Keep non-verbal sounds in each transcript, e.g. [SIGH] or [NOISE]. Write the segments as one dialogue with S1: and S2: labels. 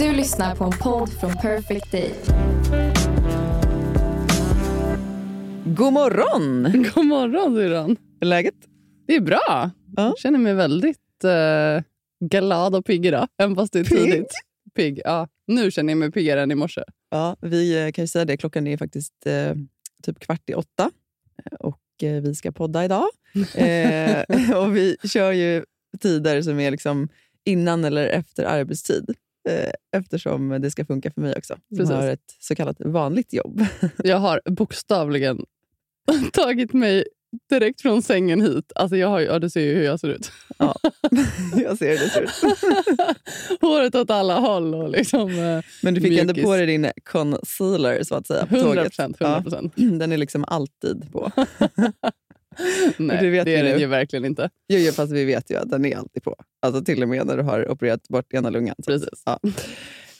S1: Du lyssnar på en podd från Perfect Day.
S2: God morgon! [LAUGHS]
S3: God morgon syrran.
S2: Hur är läget?
S3: Det är bra.
S2: Ja.
S3: Jag känner mig väldigt uh, glad och pigg idag. Även fast det är
S2: Pigg?
S3: tidigt. Pigg? Ja. Nu känner jag mig piggare än i morse.
S2: Ja, vi eh, kan ju säga det. Klockan är faktiskt eh, typ kvart i åtta Eh, och eh, vi ska podda idag. [LAUGHS] Eh, och vi kör ju tider som är liksom innan eller efter arbetstid. Eh, eftersom det ska funka för mig också. Som
S3: Precis.
S2: har ett så kallat vanligt jobb. [LAUGHS]
S3: Jag har bokstavligen [LAUGHS] tagit mig direkt från sängen hit. Alltså jag har, ja, du ser ju hur jag ser ut.
S2: Ja, [LAUGHS] jag ser hur det ser ut.
S3: Håret åt alla håll. Och liksom, eh,
S2: Men du fick ändå
S3: Mjukis.
S2: på dig din concealer så att säga på
S3: 100
S2: tåget.
S3: procent.
S2: Ja,
S3: 100%. [CLEARS THROAT]
S2: den är liksom alltid på. [LAUGHS]
S3: Nej,
S2: det vet
S3: det är den ju verkligen inte.
S2: Jo, jo, fast vi vet ju att den är alltid på. Alltså till och med när du har opererat bort ena lungan. Så.
S3: Precis.
S2: Ja.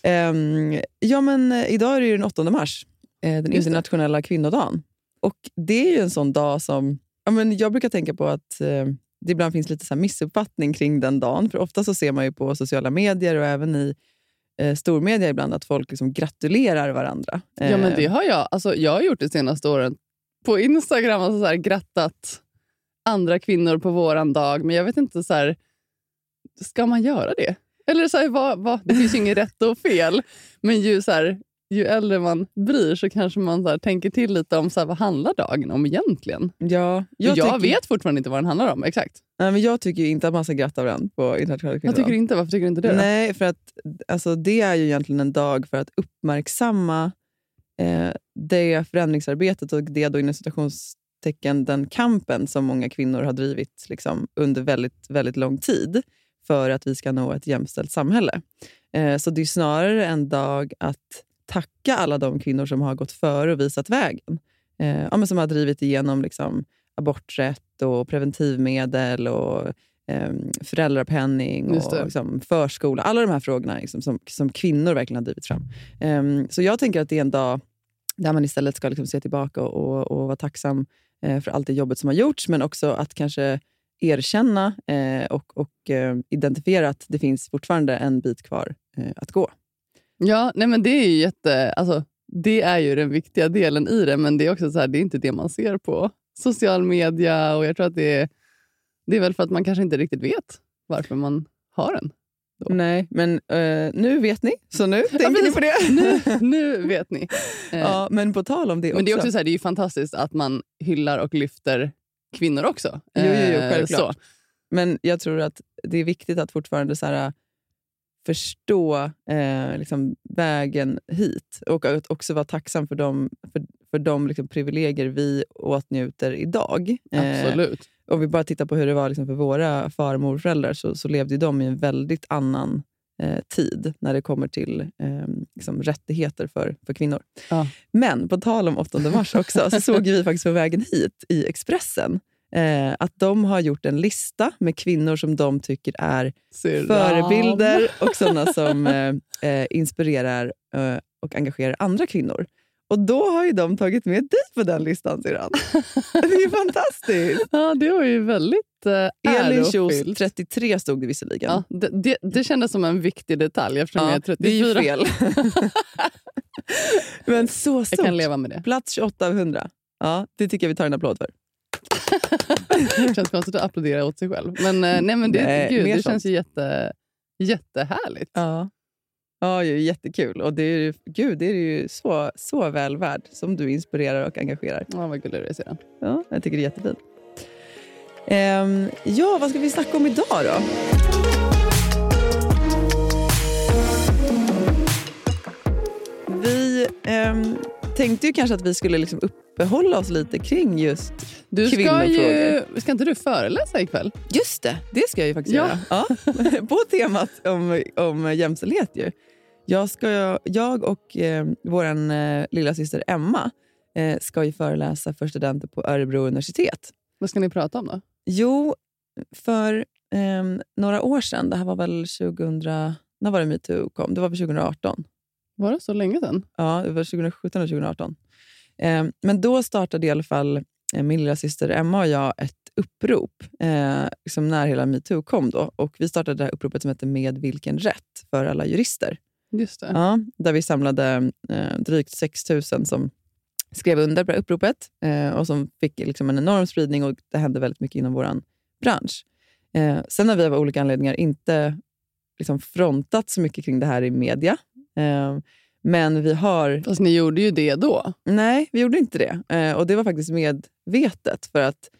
S2: Ehm, ja, men eh, idag är det ju den 8 mars, eh, den internationella kvinnodagen. Och det är ju en sån dag som... Ja, men jag brukar tänka på att eh, det ibland finns lite så missuppfattning kring den dagen. För ofta så ser man ju på sociala medier och även i eh, stormedia ibland att folk liksom gratulerar varandra.
S3: Ja, men det har jag. Alltså, jag har gjort det senaste åren på Instagram. Alltså, så här, grattat andra kvinnor på våran dag. Men jag vet inte, så här, ska man göra det? Eller så här, vad, vad, Det finns ju inget rätt och fel. Men ju, så här, ju äldre man blir så kanske man så tänker till lite om så vad handlar dagen om egentligen.
S2: Ja,
S3: Jag,
S2: jag,
S3: jag
S2: tycker,
S3: vet fortfarande inte vad den handlar om. Exakt.
S2: nej, men jag tycker inte att man ska gratta varandra på internationella
S3: Jag
S2: kvinnodagen.
S3: tycker inte, varför tycker du inte det? då?
S2: Nej, för att alltså, det är ju egentligen en dag för att uppmärksamma eh, det förändringsarbetet och det då inom citationstecken den kampen som många kvinnor har drivit liksom, under väldigt, väldigt lång tid för att vi ska nå ett jämställt samhälle. Eh, så det är snarare en dag att tacka alla de kvinnor som har gått före och visat vägen. Eh, ja, men som har drivit igenom liksom, aborträtt och preventivmedel och eh, föräldrapenning och liksom, förskola. Alla de här frågorna liksom, som, som kvinnor verkligen har drivit fram. Eh, så jag tänker att det är en dag där man istället ska liksom se tillbaka och, och, och vara tacksam eh, för allt det jobbet som har gjorts, men också att kanske erkänna eh, och, och eh, identifiera att det finns fortfarande en bit kvar eh, att gå.
S3: Ja, nej men det är ju jätte... Alltså, det är ju den viktiga delen i det, men det är också så här, det är inte det man ser på social media. Och jag tror att det är, det är väl för att man kanske inte riktigt vet varför man har den. Så.
S2: Nej, men eh, nu vet ni, så nu tänker ni
S3: precis.
S2: på det.
S3: Nu, [LAUGHS] nu vet ni. Eh,
S2: ja, men på tal om det
S3: men det är
S2: också.
S3: också så här, det är ju fantastiskt att man hyllar och lyfter kvinnor också.
S2: Jo, jo, jo,
S3: Eh,
S2: självklart.
S3: så.
S2: Men jag tror att det är viktigt att fortfarande så här, förstå eh, liksom, vägen hit och att också vara tacksam för de, för, för de liksom, privilegier vi åtnjuter idag. Eh,
S3: Absolut.
S2: om vi bara tittar på hur det var liksom, för våra far och morföräldrar så, så levde de i en väldigt annan eh, tid när det kommer till eh, liksom, rättigheter för, för kvinnor.
S3: Ja.
S2: Men på tal om 8 mars också, så såg vi faktiskt på vägen hit i Expressen eh, att de har gjort en lista med kvinnor som de tycker är
S3: Syrran.
S2: förebilder och sådana som eh, eh, inspirerar eh, och engagerar andra kvinnor. Och då har ju de tagit med dig på den listan, syrran. [LAUGHS] Det är ju fantastiskt!
S3: Ja, det var ju väldigt eh,
S2: Elin Kjos,
S3: ärofyllt.
S2: 33 stod det visserligen.
S3: Ja, det, det, det kändes som en viktig detalj eftersom jag är 34.
S2: det är ju fel. [LAUGHS] Men så
S3: Jag
S2: stort.
S3: kan leva med det.
S2: Plats 28 av 100. Ja, det tycker jag vi tar en applåd för.
S3: Det [LAUGHS] känns konstigt att applådera åt sig själv. Men, eh, nej, men det,
S2: Nej,
S3: gud, det
S2: sånt.
S3: känns ju jätte, jättehärligt.
S2: Ja. Ja, ju jättekul. Och det är, gud, det är ju så, så väl värd som du inspirerar och engagerar.
S3: Ja, vad gullig du är sedan.
S2: Ja, jag tycker det är jättefint. Ehm, ja, vad ska vi snacka om idag då? Vi ehm, tänkte ju kanske att vi skulle liksom uppehålla oss lite kring just...
S3: Du ska,
S2: Kvinnofrågor.
S3: ju, ska inte du föreläsa ikväll?
S2: Just det, det ska jag ju faktiskt
S3: Ja.
S2: göra. Ja. [LAUGHS] På temat om, om jämställdhet. Ju. Jag, ska, jag och eh, vår eh, lilla syster Emma eh, ska ju föreläsa för studenter på Örebro universitet.
S3: Vad ska ni prata om då?
S2: Jo, för ehm, några år sedan, det här var väl 2000... När var det metoo kom? Det var väl 2018?
S3: Var det så länge sedan?
S2: Ja, det var 2017 och 2018. Ehm, men då startade i alla fall eh, min lilla syster Emma och jag ett upprop eh, liksom när hela metoo kom. Då. Och vi startade det här uppropet som heter Med vilken rätt? för alla jurister.
S3: Just det.
S2: Ja, där vi samlade eh, drygt 6 000 som skrev under på det här uppropet eh, och som fick liksom en enorm spridning och det hände väldigt mycket inom vår bransch. Eh, sen har vi av olika anledningar inte liksom frontat så mycket kring det här i media. Eh, men vi har...
S3: Fast ni gjorde ju det då.
S2: Nej, vi gjorde inte det. Eh, och Det var faktiskt medvetet. För att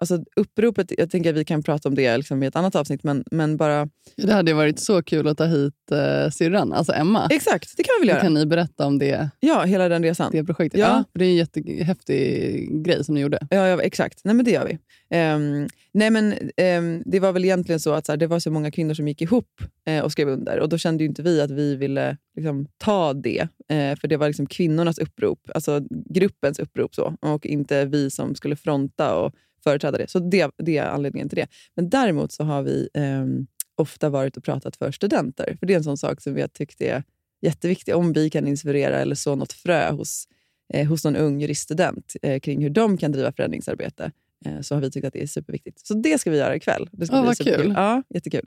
S2: Alltså uppropet, jag tänker att vi kan prata om det liksom i ett annat avsnitt, men, men bara...
S3: Det hade varit så kul att ta hit uh, syrran, alltså Emma.
S2: Exakt, det kan vi väl göra.
S3: kan ni berätta om det,
S2: ja, hela den resan.
S3: det projektet.
S2: Ja.
S3: Ja. det är en jättehäftig grej som ni gjorde.
S2: Ja, ja exakt. Nej, men det gör vi. Um, nej, men um, Det var väl egentligen så att så här, det var så många kvinnor som gick ihop uh, och skrev under. Och Då kände inte vi att vi ville liksom, ta det. Uh, för det var liksom kvinnornas upprop, alltså gruppens upprop. så Och inte vi som skulle fronta och företräda det. Så det, det är anledningen till det. Men däremot så har vi eh, ofta varit och pratat för studenter. För Det är en sån sak som vi har tyckt är jätteviktig. Om vi kan inspirera eller så något frö hos, eh, hos någon ung juriststudent eh, kring hur de kan driva förändringsarbete eh, så har vi tyckt att det är superviktigt. Så det ska vi göra ikväll. Det ska
S3: oh,
S2: bli
S3: vad
S2: superkul.
S3: kul.
S2: Ja, jättekul.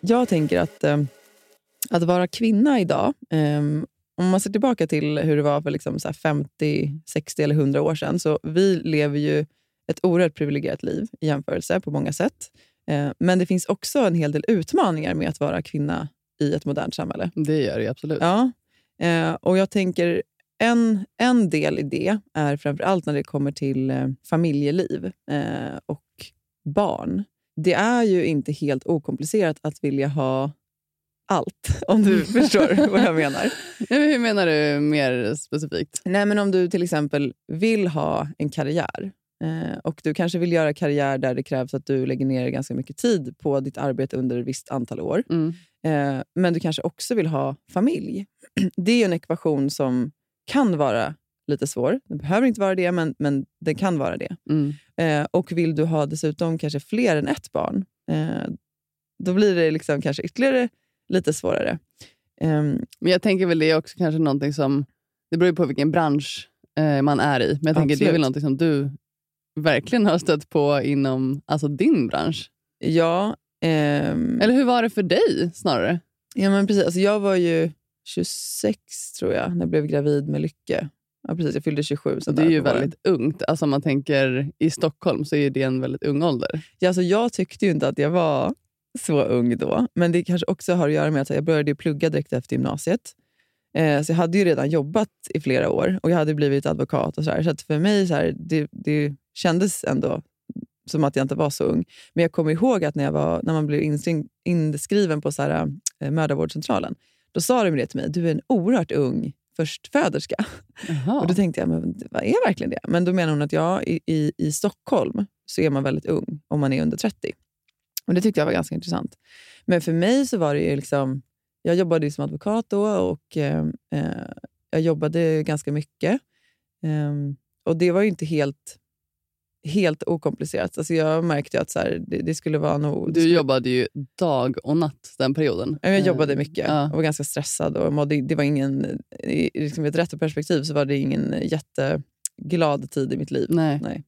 S2: Jag tänker att, eh, att vara kvinna idag ehm, om man ser tillbaka till hur det var för liksom så 50, 60 eller 100 år sedan. Så vi lever ju ett oerhört privilegierat liv i jämförelse på många sätt. Eh, men det finns också en hel del utmaningar med att vara kvinna i ett modernt samhälle.
S3: Det gör det absolut.
S2: Ja, eh, och jag tänker en, en del i det är framför allt när det kommer till eh, familjeliv och barn. Det är ju inte helt okomplicerat att vilja ha allt, [LAUGHS] om du [LAUGHS] förstår vad jag menar.
S3: Hur menar du mer specifikt?
S2: Nej, men Om du till exempel vill ha en karriär och Du kanske vill göra karriär där det krävs att du lägger ner ganska mycket tid på ditt arbete under ett visst antal år.
S3: Mm.
S2: Eh, men du kanske också vill ha familj. [CLEARS THROAT] Det är en ekvation som kan vara lite svår. Den behöver inte vara det, men, men den kan vara det.
S3: Mm.
S2: Eh, och vill du ha dessutom kanske fler än ett barn, eh, då blir det liksom kanske ytterligare lite svårare.
S3: Ehm, men jag tänker väl det är också kanske någonting som... Det beror ju på vilken bransch eh, man är i. Men jag tänker det är väl någonting som du verkligen har stött på inom alltså din bransch?
S2: Ja. Ehm,
S3: Eller hur var det för dig snarare?
S2: Ja, men precis. Alltså, jag var ju 26 tror jag när jag blev gravid med Lycke. Ja, precis. Jag fyllde 27. Så
S3: det är ju väldigt ungt. Alltså, om man tänker I Stockholm så är det en väldigt ung ålder.
S2: Ja, alltså, jag tyckte ju inte att jag var så ung då. Men det kanske också har att göra med att jag började plugga direkt efter gymnasiet. Eh, så jag hade ju redan jobbat i flera år och jag hade blivit advokat. och Så, här. så för mig så här, det, det kändes ändå som att jag inte var så ung. Men jag kommer ihåg att när, jag var, när man blev inskriven på så här, eh, mödravårdscentralen, då sa de det till mig, du är en oerhört ung förstföderska. Och Då tänkte jag, men vad är verkligen det? Men då menar hon att ja, i, i, i Stockholm så är man väldigt ung om man är under 30. Och Det tyckte jag var ganska intressant. Men för mig så var det ju liksom... Jag jobbade som advokat då och eh, eh jag jobbade ganska mycket. Eh, och det var ju inte helt helt okomplicerat. Alltså jag märkte att så här, det, det, skulle vara nog...
S3: Du jobbade ju dag och natt den perioden.
S2: Jag jobbade mycket
S3: ja.
S2: och var ganska stressad. Och mådde, det var ingen, I liksom ett retroperspektiv så var det ingen jätteglad tid i mitt liv.
S3: Nej.
S2: Nej.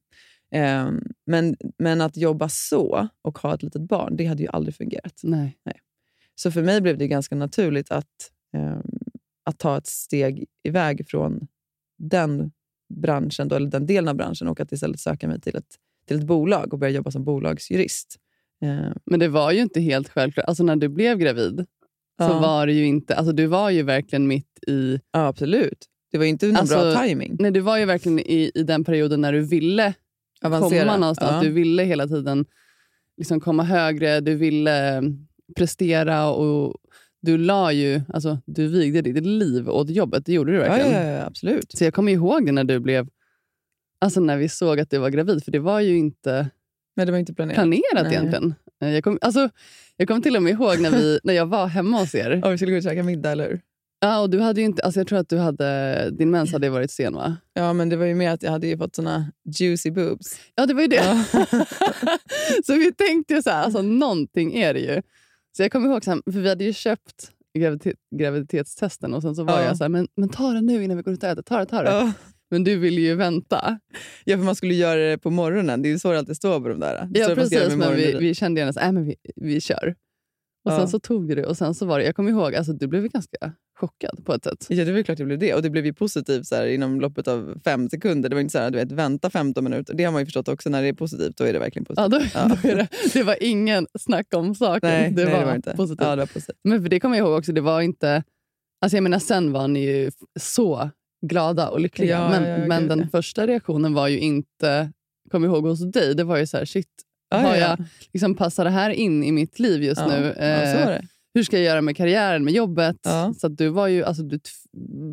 S2: Um, men, men att jobba så och ha ett litet barn, det hade ju aldrig fungerat.
S3: Nej.
S2: Nej. Så för mig blev det ganska naturligt att, um, att ta ett steg iväg från den branschen, då, eller den delen av branschen och att istället söka mig till ett, till ett bolag och börja jobba som bolagsjurist.
S3: Eh. Men det var ju inte helt självklart. Alltså när du blev gravid ja. så var det ju inte... Alltså du var ju verkligen mitt i...
S2: Ja, absolut. Det var inte någon alltså, bra timing.
S3: Nej, du var ju verkligen i, i den perioden när du ville Avancera. komma någonstans. Ja. Du ville hela tiden liksom komma högre, du ville prestera och du la ju, alltså, du vigde ditt liv åt jobbet. Det gjorde du verkligen.
S2: Ja, ja, ja, absolut.
S3: Så jag kommer ihåg det när du blev, alltså när vi såg att du var gravid. För det var ju inte,
S2: Nej, det var inte planerat,
S3: planerat egentligen. Eh, jag kommer alltså, jag kom till och med ihåg när, vi, [LAUGHS] när jag var hemma hos er.
S2: Och vi skulle gå och käka middag, eller hur?
S3: Ja, och du hade inte, alltså jag tror att du hade, din mens hade varit sen va?
S2: Ja, men det var ju mer att jag hade fått såna juicy boobs.
S3: Ja, det var ju det. Ja. [LAUGHS] så vi tänkte ju så här, alltså någonting är det ju. Så jag kommer ihåg, för vi hade ju köpt graviditet, graviditetstesten och sen så var ja. jag så här, men, men ta det nu innan vi går ut och äter. Ta det, ta det. Ja. Men du ville ju vänta.
S2: Ja, för man skulle göra det på morgonen. Det är ju så det alltid står på de där.
S3: Ja, precis. Men vi, vi kände gärna att äh, vi, vi kör. Och
S2: Ja.
S3: sen så tog du det och sen så var det, jag kommer ihåg, alltså du blev ganska chockad på ett sätt.
S2: Ja, det var klart det blev det. Och det blev ju positivt så här, inom loppet av fem sekunder. Det var inte så här, du vet, vänta 15 minuter. Det har man ju förstått också. När det är positivt, då är det verkligen positivt.
S3: Ja, då,
S2: Ja.
S3: Då det, det var ingen snack om saken.
S2: Nej,
S3: det,
S2: nej,
S3: var
S2: det var inte.
S3: positivt.
S2: Ja, det var positivt.
S3: Men för det kommer jag ihåg också, det var inte... Alltså jag menar, sen var ni ju så glada och lyckliga.
S2: Ja,
S3: men
S2: ja,
S3: men den första reaktionen var ju inte, kom jag ihåg hos dig, det var ju så här, shit,
S2: Ja,
S3: har
S2: ja,
S3: jag, liksom, passar det här in i mitt liv just
S2: ja.
S3: nu? Eh, hur ska jag göra med karriären, med jobbet? Så du var ju, alltså du,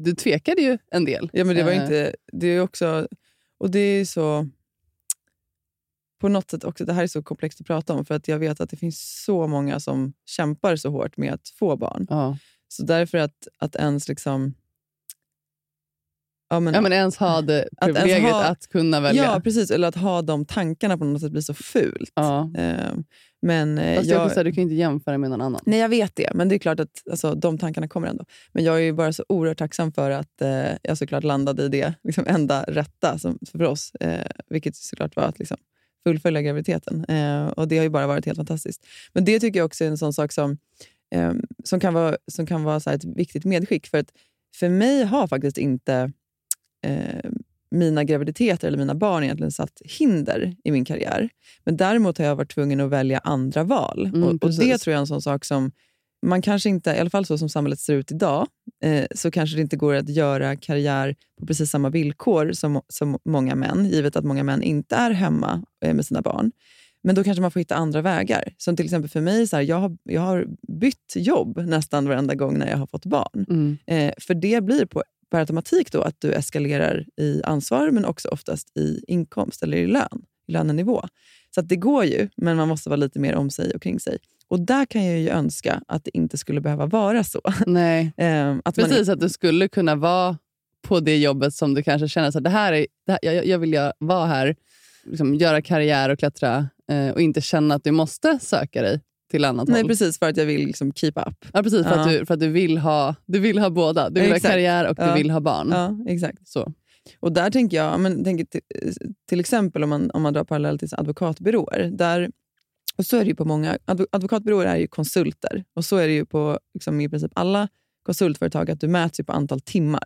S3: du tvekade ju en del.
S2: Ja, men det var
S3: Eh,
S2: inte... Det är också... Och det är så... På något sätt också, det här är så komplext att prata om för att jag vet att det finns så många som kämpar så hårt med att få barn. Så därför att, att ens liksom... Ja, men,
S3: ja, men ens ha det
S2: Att
S3: privilegiet
S2: ha-
S3: att kunna välja.
S2: ja, precis. Eller att ha de tankarna på något sätt blir så fult.
S3: Ja.
S2: Eh, men eh,
S3: Fast jag...
S2: jag,
S3: du kan ju inte jämföra med någon annan.
S2: Nej, jag vet det. Men det är klart att alltså, de tankarna kommer ändå. Men jag är ju bara så oerhört tacksam för att eh, jag såklart landade i det liksom, enda rätta som, för oss. Eh, vilket såklart var att liksom, fullfölja graviditeten. Eh, och Det har ju bara varit helt fantastiskt. Men det tycker jag också är en sån sak som, eh, som kan vara, som kan vara så ett viktigt medskick. För att för mig har faktiskt inte eh, mina graviditeter eller mina barn egentligen satt hinder i min karriär. Men däremot har jag varit tvungen att välja andra val.
S3: Mm,
S2: och, och Det tror jag är en sån sak som man kanske inte, i alla fall så som samhället ser ut idag, eh, så kanske det inte går att göra karriär på precis samma villkor som, som många män, givet att många män inte är hemma eh, med sina barn. Men då kanske man får hitta andra vägar. Som till exempel för mig, så här, jag, har, jag har bytt jobb nästan varenda gång när jag har fått barn.
S3: Mm.
S2: Eh, för det blir på, per automatik då att du eskalerar i ansvar, men också oftast i inkomst eller i lön, i lönenivå. Så det går ju, men man måste vara lite mer om sig och kring sig. Och där kan jag ju önska att det inte skulle behöva vara så.
S3: Nej. [LAUGHS]
S2: Eh, att man,
S3: Precis, att du skulle kunna vara på det jobbet som du kanske känner att det här är, det här, jag, jag vill göra- vara här, liksom, göra karriär och klättra eh, och inte känna att du måste söka dig till annat
S2: nej,
S3: håll.
S2: precis, för att jag vill liksom keep up.
S3: Ja, precis, för,
S2: Ja.
S3: att du, för att du vill ha, du vill ha båda. Du vill ha
S2: Exakt.
S3: karriär och du
S2: Ja.
S3: vill ha barn.
S2: Ja, exakt.
S3: Så.
S2: Och där tänker jag, men, tänker till, till exempel om man, om man drar parallell till advokatbyråer. Där, och så är det ju på många, advo- advokatbyråer är ju konsulter. Och så är det ju på liksom, i princip alla konsultföretag att du mäts ju på antal timmar.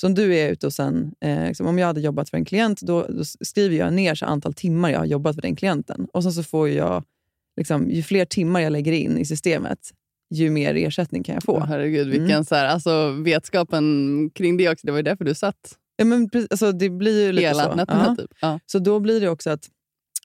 S2: Så om du är ute och sen, eh, liksom, om jag hade jobbat för en klient, då, då skriver jag ner så antal timmar jag har jobbat för den klienten. Och sen så får jag, liksom, ju fler timmar jag lägger in i systemet, ju mer ersättning kan jag få.
S3: Åh, herregud, vilken
S2: Mm.
S3: så här, alltså, vetskapen kring det också. Det var ju därför du satt
S2: Ja, men, alltså, det blir ju lite
S3: hela
S2: så.
S3: nätterna. Typ. Ja.
S2: Så då blir det också att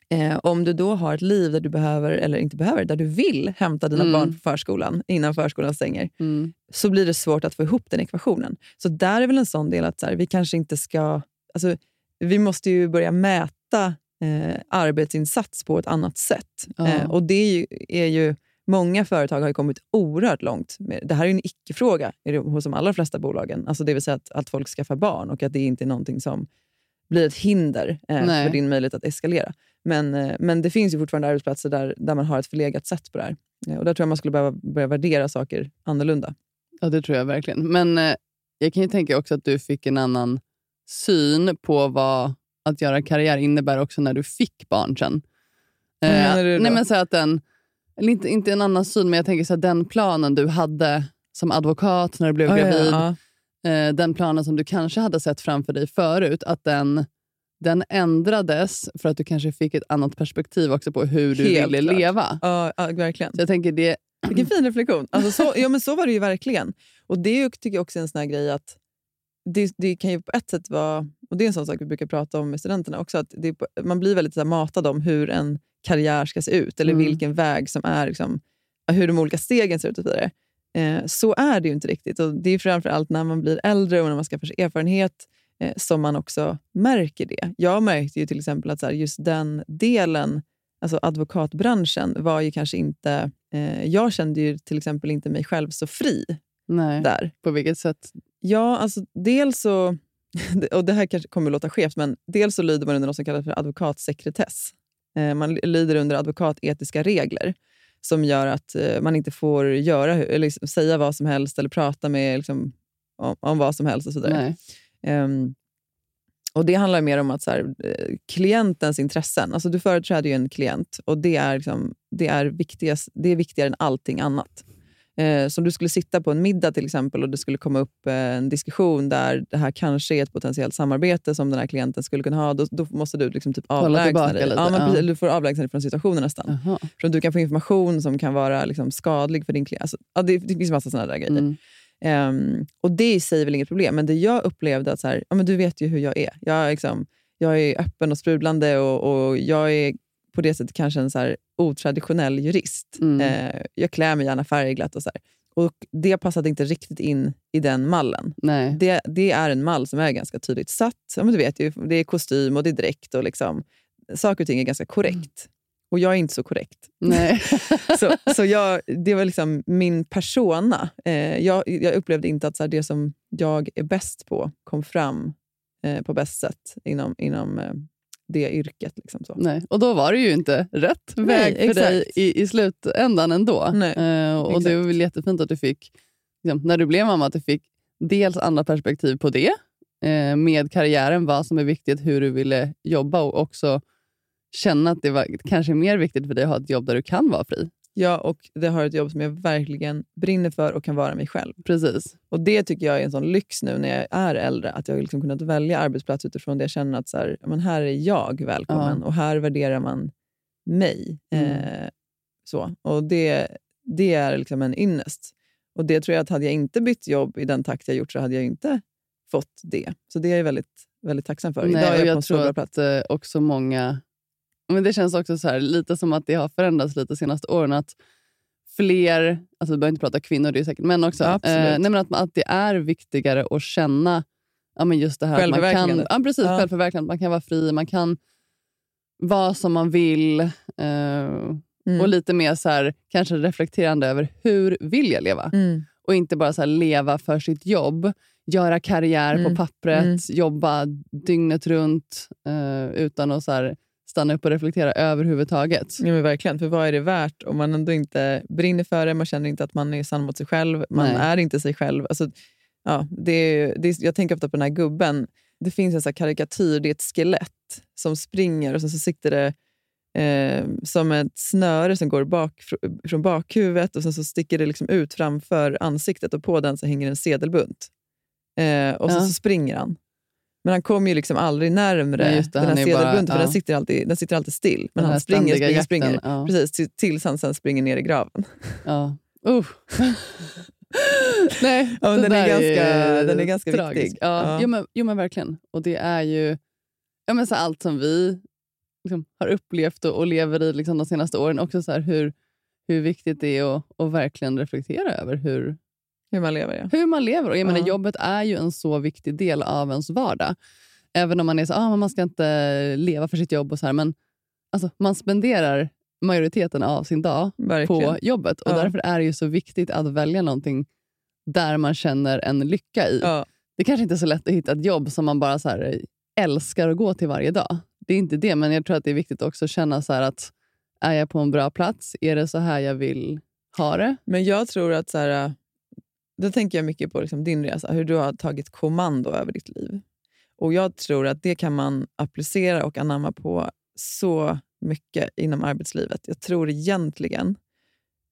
S2: eh, om du då har ett liv där du behöver, eller inte behöver, där du vill hämta dina
S3: Mm.
S2: barn på förskolan innan förskolan stänger,
S3: Mm.
S2: så blir det svårt att få ihop den ekvationen. Så där är väl en sån del att så här, vi kanske inte ska... Alltså, vi måste ju börja mäta eh, arbetsinsats på ett annat sätt.
S3: Ja.
S2: Eh, och det är ju, är ju Många företag har kommit oerhört långt. Med, det här är ju en icke-fråga hos de allra flesta bolagen. Alltså det vill säga att, att folk skaffar barn och att det inte är någonting som blir ett hinder eh, för din möjlighet att eskalera. Men, eh, men det finns ju fortfarande arbetsplatser där, där man har ett förlegat sätt på det här. Eh, och där tror jag man skulle behöva börja värdera saker annorlunda.
S3: Ja, det tror jag verkligen. Men eh, jag kan ju tänka också att du fick en annan syn på vad att göra karriär innebär också när du fick barn sen.
S2: Vad menar du då?
S3: nej, men så att den, eller inte, inte en annan syn, men jag tänker så att den planen du hade som advokat när du blev
S2: Ja, ja,
S3: gravid,
S2: ja.
S3: eh, den planen som du kanske hade sett framför dig förut, att den, den ändrades för att du kanske fick ett annat perspektiv också på hur du
S2: Helt
S3: ville
S2: klart.
S3: leva.
S2: Ja, ja, verkligen.
S3: Så jag tänker det,
S2: Vilken fin reflektion. Alltså så, ja, men så var det ju verkligen. Och Det är ju, tycker jag också är en sån här grej att det, det kan ju på ett sätt vara, och det är en sån sak vi brukar prata om med studenterna också, att det, man blir väldigt så här, matad om hur en karriär ska se ut, eller
S3: Mm.
S2: vilken väg som är, liksom, hur de olika stegen ser ut och så vidare. Eh, så är det ju inte riktigt. Och Det är framför allt när man blir äldre och när man skaffar sig erfarenhet eh, som man också märker det. Jag märkte ju till exempel att så här, just den delen, alltså advokatbranschen, var ju kanske inte... Eh, jag kände ju till exempel inte mig själv så fri
S3: nej,
S2: där.
S3: på vilket sätt?
S2: Ja, alltså dels så... [LAUGHS] Och det här kanske kommer att låta skevt, men dels så lyder man under något som kallas för advokatsekretess. Eh, man lyder under advokatetiska regler som gör att eh, man inte får göra, eller liksom säga vad som helst eller prata med liksom, om, om vad som helst och så vidare.
S3: Nej.
S2: Ehm, och Det handlar mer om att så här, eh, klientens intressen. Alltså du företräder ju en klient och det är, liksom, det är, viktigast, det är viktigare än allting annat. Eh, så om du skulle sitta på en middag till exempel och det skulle komma upp eh, en diskussion där det här kanske är ett potentiellt samarbete som den här klienten skulle kunna ha, då, då måste du liksom typ avlägsna dig. Ja, men
S3: ja.
S2: Du får avlägsna dig från situationen nästan.
S3: Aha.
S2: För du kan få information som kan vara liksom skadlig för din klient. Alltså, ja, det, det finns massa sådana där grejer.
S3: Mm.
S2: Ehm, och Det i sig är väl inget problem, men det jag upplevde att så här, ja, men du vet ju hur jag är. Jag är, liksom, jag är öppen och sprudlande och, och jag är på det sättet kanske en så här otraditionell jurist.
S3: Mm.
S2: Eh, jag klär mig gärna färgglatt och så här. Och Det passade inte riktigt in i den mallen.
S3: Nej.
S2: Det, det är en mall som är ganska tydligt satt. Ja, men du vet det är kostym och det är dräkt. Och liksom, saker och ting är ganska korrekt. Och jag är inte så korrekt.
S3: Nej. [LAUGHS]
S2: så så jag, det var liksom min persona. Eh, jag, jag upplevde inte att så här, det som jag är bäst på kom fram eh, på bäst sätt inom, inom eh, det yrket. Liksom så.
S3: Nej. Och då var det ju inte rätt
S2: Nej,
S3: väg för
S2: exakt.
S3: dig i, i slutändan ändå.
S2: Nej,
S3: Eh, och det var
S2: exakt.
S3: väl jättefint att du fick, liksom, när du blev mamma, att du fick dels andra perspektiv på det, eh, med karriären, vad som är viktigt, hur du ville jobba och också känna att det var kanske mer viktigt för dig att ha ett jobb där du kan vara fri.
S2: Ja, och det har ett jobb som jag verkligen brinner för och kan vara mig själv.
S3: Precis.
S2: Och Det tycker jag är en sån lyx nu när jag är äldre. Att jag har liksom kunnat välja arbetsplats utifrån det jag känner att så här, men här är jag välkommen
S3: Ja.
S2: och här värderar man mig.
S3: Mm.
S2: Eh, så. Och det, det är liksom en ynnest. Och det tror jag att hade jag inte bytt jobb i den takt jag gjort så hade jag inte fått det. Så det är jag väldigt, väldigt tacksam för. Idag är
S3: och
S2: jag, på en
S3: jag
S2: så bra
S3: tror
S2: plats.
S3: att eh, också många... Men det känns också så här, lite som att det har förändrats lite de senaste åren. Att fler, alltså vi behöver inte prata kvinnor, det är säkert män också.
S2: Absolut.
S3: nej, men att, att det är viktigare att känna ja, men just det här man kan, ja, precis,
S2: Ja.
S3: självförverkligandet. Man kan vara fri, man kan vara som man vill. Eh,
S2: Mm.
S3: Och lite mer så här, kanske reflekterande över hur vill jag leva?
S2: Mm.
S3: Och inte bara så här, leva för sitt jobb, göra karriär på
S2: Mm.
S3: pappret,
S2: Mm.
S3: jobba dygnet runt eh, utan att så här, stanna upp och reflektera överhuvudtaget.
S2: Ja, men verkligen. För vad är det värt om man ändå inte brinner för det, man känner inte att man är sann mot sig själv, man
S3: Nej.
S2: är inte sig själv. Alltså, ja, det är, det är, jag tänker ofta på den här gubben. Det finns en sån karikatyr, det är ett skelett som springer och sen så sitter det eh, som ett snöre som går bak, fr- från bakhuvudet och sen så sticker det liksom ut framför ansiktet och på den så hänger en sedelbunt. Eh, och så,
S3: Ja.
S2: så springer han. Men han kommer ju liksom aldrig närmre
S3: det,
S2: den här
S3: är ju bara-
S2: sedelbunten för den, sitter alltid, den sitter alltid still. Men
S3: Den
S2: han springer, springer,
S3: jakten,
S2: springer.
S3: ja.
S2: Precis, till- tills han sen springer ner i graven. [LAUGHS]
S3: Ja. Uh. [LAUGHS] Nej,
S2: Ja, den är ganska- den är ganska
S3: tragiskt.
S2: viktig.
S3: Ja,
S2: Ja.
S3: Jo, men, jo, men verkligen. Och det är ju ja, men så allt som vi liksom, har upplevt och, och lever i liksom, de senaste åren. Också så här, hur, hur viktigt det är att, att verkligen reflektera över hur,
S2: Hur man lever, ja.
S3: hur man lever. Och jag menar,
S2: Ja.
S3: Jobbet är ju en så viktig del av ens vardag. Även om man är så ah, man ska inte leva för sitt jobb. och så här, Men alltså, man spenderar majoriteten av sin dag
S2: Verkligen.
S3: på jobbet. Och
S2: Ja.
S3: Därför är det ju så viktigt att välja någonting där man känner en lycka i.
S2: Ja.
S3: Det kanske inte är så lätt att hitta ett jobb som man bara så här, älskar att gå till varje dag. Det är inte det, men jag tror att det är viktigt också att känna så att är jag på en bra plats? Är det så här jag vill ha det?
S2: Men jag tror att, så här, då tänker jag mycket på liksom din resa, hur du har tagit kommando över ditt liv. Och Jag tror att det kan man applicera och anamma på så mycket inom arbetslivet. Jag tror egentligen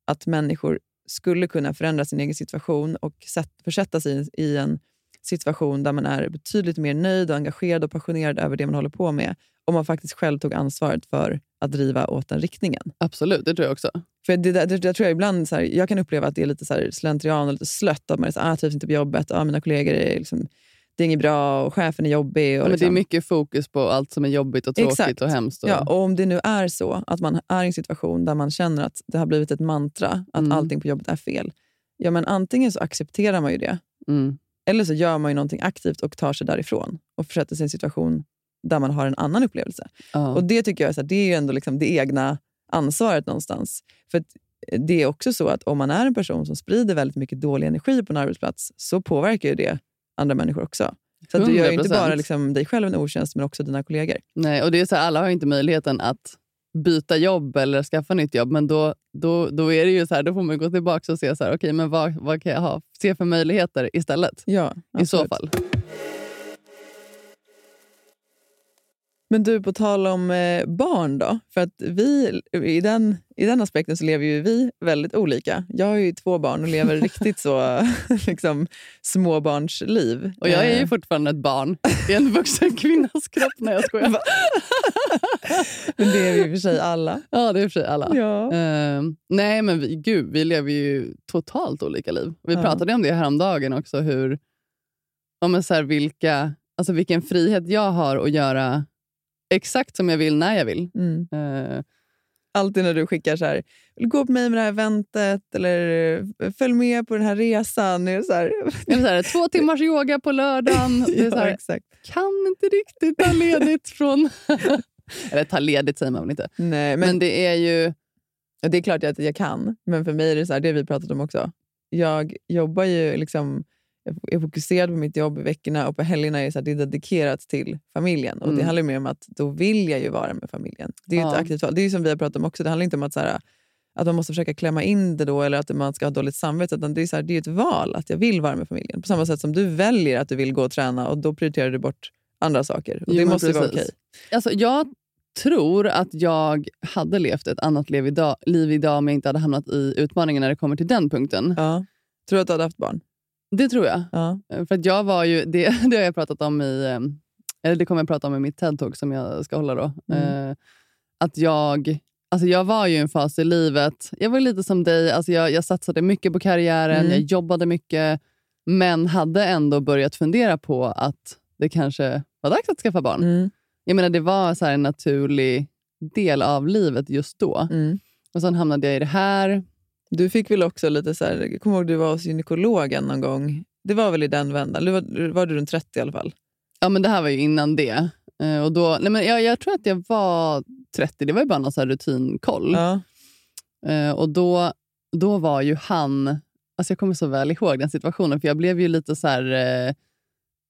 S2: att människor skulle kunna förändra sin egen situation och sätt, försätta sig i- i en situation där man är betydligt mer nöjd, och engagerad och passionerad över det man håller på med om man faktiskt själv tog ansvaret för att driva åt den riktningen.
S3: Absolut, det tror jag också.
S2: För det, det, det tror jag ibland, så här, jag kan uppleva att det är lite så här slentrian och lite slött. Att man är så ah, trivs inte på jobbet, ah, mina kollegor är, liksom, det är inget bra och chefen är jobbig. Och
S3: Ja, men det är
S2: liksom.
S3: mycket fokus på allt som är jobbigt och tråkigt
S2: Exakt.
S3: och hemskt. Och,
S2: Ja, och om det nu är så att man är i en situation där man känner att det har blivit ett mantra, att
S3: Mm.
S2: allting på jobbet är fel. Ja, men antingen så accepterar man ju det,
S3: mm,
S2: eller så gör man ju någonting aktivt och tar sig därifrån och försätter sig i en situation där man har en annan upplevelse.
S3: ja.
S2: Och Det tycker jag är, så här, det är ju ändå liksom det egna ansvaret någonstans. För att det är också så att om man är en person som sprider väldigt mycket dålig energi på en arbetsplats så påverkar ju det andra människor också. Så du gör ju inte
S3: 100%.
S2: bara liksom dig själv en otjänst men också dina kollegor.
S3: Nej, och det är så här, alla har inte möjligheten att byta jobb eller skaffa nytt jobb. Men då, då, då är det ju så här, då får man gå tillbaka och se så här, okay, men vad, vad kan jag ha, se för möjligheter istället.
S2: Ja,
S3: I så
S2: absolut.
S3: fall.
S2: Men du, på tal om eh, barn då. För att vi, i, den, I den aspekten så lever ju vi väldigt olika. Jag har ju två barn och lever [LAUGHS] riktigt så [LAUGHS] liksom, småbarnsliv.
S3: Och jag är ju
S2: Eh,
S3: fortfarande ett barn i en vuxen kvinnas kropp. Nej, jag skojar. [LAUGHS]
S2: Men det är vi i och för sig alla.
S3: Ja, det är för sig alla.
S2: Ja.
S3: Eh, nej, men vi, gud, vi lever ju totalt olika liv. Vi
S2: Ja.
S3: pratade om det häromdagen också. Hur, men så här, vilka, alltså vilken frihet jag har att göra exakt som jag vill när jag vill.
S2: Mm.
S3: Eh,
S2: Alltid när du skickar så här, gå på mig med det här eventet eller eh, följ med på den här resan. Är det så här,
S3: eller så här, två timmars yoga på lördagen. [LAUGHS] Det är så
S2: ja,
S3: här,
S2: exakt.
S3: kan inte riktigt ta ledigt från... [LAUGHS] eller ta ledigt säger man väl inte.
S2: Nej,
S3: Men,
S2: men,
S3: det är ju...
S2: Ja, det är klart att jag kan, men för mig är det så här, det vi pratat om också. Jag jobbar ju liksom, jag är fokuserad på mitt jobb i veckorna och på helgerna är det, så här, det är dedikerat till familjen. Och Det
S3: Mm.
S2: handlar mer om att då vill jag ju vara med familjen. Det är ju
S3: Ja.
S2: ett aktivt val. Det är som vi har pratat om också, det handlar inte om att, så här, att man måste försöka klämma in det då eller att man ska ha dåligt samvete. Utan det, är så här, det är ett val att jag vill vara med familjen. På samma sätt som du väljer att du vill gå och träna och då prioriterar du bort andra saker. Och
S3: Jo,
S2: det måste vara
S3: precis.
S2: okej.
S3: Alltså, jag tror att jag hade levt ett annat liv idag, liv idag om jag inte hade hamnat i utmaningen när det kommer till den punkten.
S2: Ja. Tror du att du hade haft barn?
S3: Det tror jag.
S2: Ja.
S3: Eh, För att jag var ju, det, [LAUGHS] det har jag pratat om i, eh, eller det kommer jag prata om i mitt TED-talk som jag ska hålla då.
S2: Mm.
S3: Eh, att jag, alltså jag var ju i en fas i livet, jag var lite som dig, alltså jag, jag satsade mycket på karriären,
S2: Mm.
S3: jag jobbade mycket, men hade ändå börjat fundera på att det kanske var dags att skaffa barn.
S2: Mm.
S3: Jag menar, det var så en naturlig del av livet just då.
S2: Mm.
S3: Och Sen hamnade jag i det här.
S2: Du fick väl också lite så här, jag kommer ihåg du var hos gynekologen någon gång. Det var väl i den vändan? Du var, var du runt 30 i alla fall?
S3: Ja, men det här var ju innan det. Eh, och då, nej men jag, jag tror att jag var 30. Det var ju bara någon så rutinkoll.
S2: Ja.
S3: Eh, och då, då var ju han... Alltså jag kommer så väl ihåg den situationen, för jag blev ju lite så här...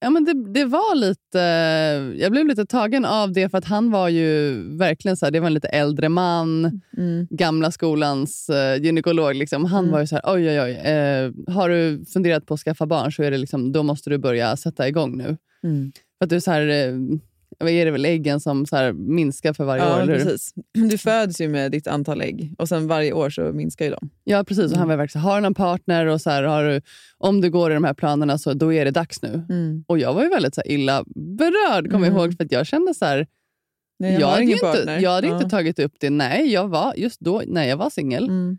S3: Ja, men det, det var lite... Jag blev lite tagen av det, för att han var ju verkligen så här, det var en lite äldre man,
S2: Mm.
S3: gamla skolans eh, gynekolog. Liksom. Han
S2: Mm.
S3: var ju så här, oj, oj, oj. Eh, har du funderat på att skaffa barn så är det liksom, då måste du börja sätta igång nu.
S2: Mm.
S3: För att du är så här, eh, vad är det väl äggen som så minskar för varje år?
S2: Ja,
S3: eller hur?
S2: precis. Du föds ju med ditt antal ägg och sen varje år så minskar ju de.
S3: Ja, precis. Och han
S2: Mm.
S3: var verkligen har du någon partner och så här, har du, om du går i de här planerna så då är det dags nu. Och jag var ju väldigt så illa berörd, kommer jag
S2: Mm.
S3: ihåg, för att jag kände så här,
S2: Nej,
S3: jag,
S2: har
S3: hade inte, jag hade
S2: Ja.
S3: inte tagit upp det. Nej, jag var just då när jag var singel.
S2: Mm.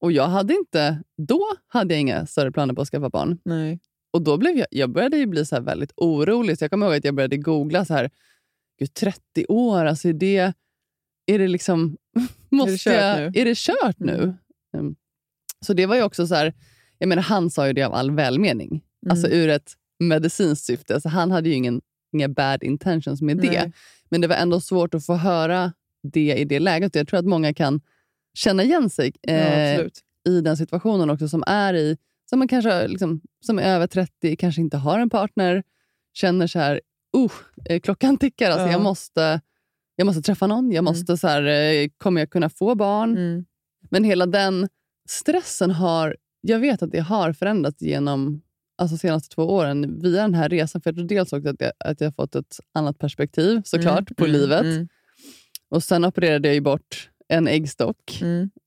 S3: Och jag hade inte, då hade jag inga större planer på att skaffa barn.
S2: Nej.
S3: Och då blev jag, jag började ju bli så här väldigt orolig. Så jag kommer ihåg att jag började googla så här, gud 30 år, alltså är det, är det liksom, [LAUGHS] måste
S2: kört
S3: jag,
S2: nu?
S3: är det kört nu?
S2: Mm.
S3: Mm. Så det var ju också så här, jag menar han sa ju det av all välmening.
S2: Mm.
S3: Alltså ur ett medicinskt syfte. Alltså han hade ju ingen, inga bad intentions med det.
S2: Nej.
S3: Men det var ändå svårt att få höra det i det läget. Jag tror att många kan känna igen sig
S2: Ja,
S3: eh,
S2: absolut.
S3: i den situationen också, som är i som man kanske liksom, som är över 30, kanske inte har en partner, känner så här, uh, klockan tickar, alltså,
S2: Ja.
S3: jag, måste, jag måste träffa någon, jag
S2: Mm.
S3: måste så här, eh, kommer jag kunna få barn?
S2: Mm.
S3: Men hela den stressen har, jag vet att det har förändrats genom alltså senaste två åren via den här resan. För jag dels också att jag, att jag har fått ett annat perspektiv såklart
S2: Mm,
S3: på
S2: mm,
S3: livet.
S2: mm,
S3: Och sen opererade jag ju bort en äggstock.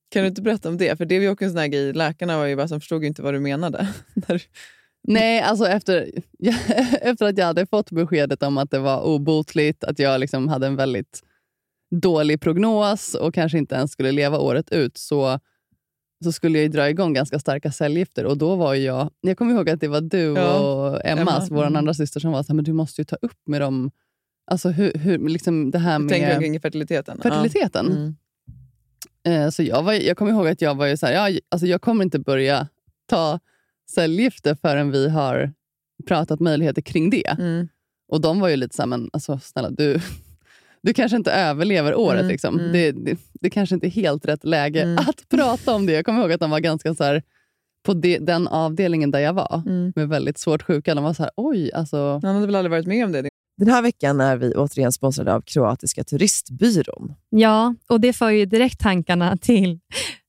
S2: Kan du inte berätta om det? För det var ju också en sån här grej. Läkarna var ju bara som förstod inte vad du menade. [LAUGHS] När-
S3: Nej, alltså efter, [LAUGHS] efter att jag hade fått beskedet om att det var obotligt, att jag liksom hade en väldigt dålig prognos och kanske inte ens skulle leva året ut, så, så skulle jag ju dra igång ganska starka cellgifter. Och då var jag, jag kommer ihåg att det var du
S2: Ja,
S3: och Emma,
S2: Emma,
S3: vår
S2: mm.
S3: andra syster, som var så här, men du måste ju ta upp med dem, alltså hur, hur, liksom det här
S2: Du tänker
S3: med
S2: kring fertiliteten?
S3: fertiliteten.
S2: Ja. Mm.
S3: Eh, Så jag, var, jag kommer ihåg att jag var ju så här, ja, alltså jag kommer inte börja ta cellgifter förrän vi har pratat möjligheter kring det.
S2: Mm.
S3: Och de var ju lite så här, men alltså, snälla du, [LAUGHS] du kanske inte överlever året.
S2: Mm,
S3: Liksom.
S2: mm.
S3: Det, det, det kanske inte är helt rätt läge
S2: Mm.
S3: att [LAUGHS] prata om det. Jag kommer ihåg att de var ganska så här, på det, den avdelningen där jag var,
S2: Mm.
S3: med väldigt svårt sjuka, de var så här, oj, alltså...
S2: Han hade väl aldrig varit med om det?
S4: Den här veckan är vi återigen sponsrade av Kroatiska turistbyrån.
S5: Ja, och det för ju direkt tankarna till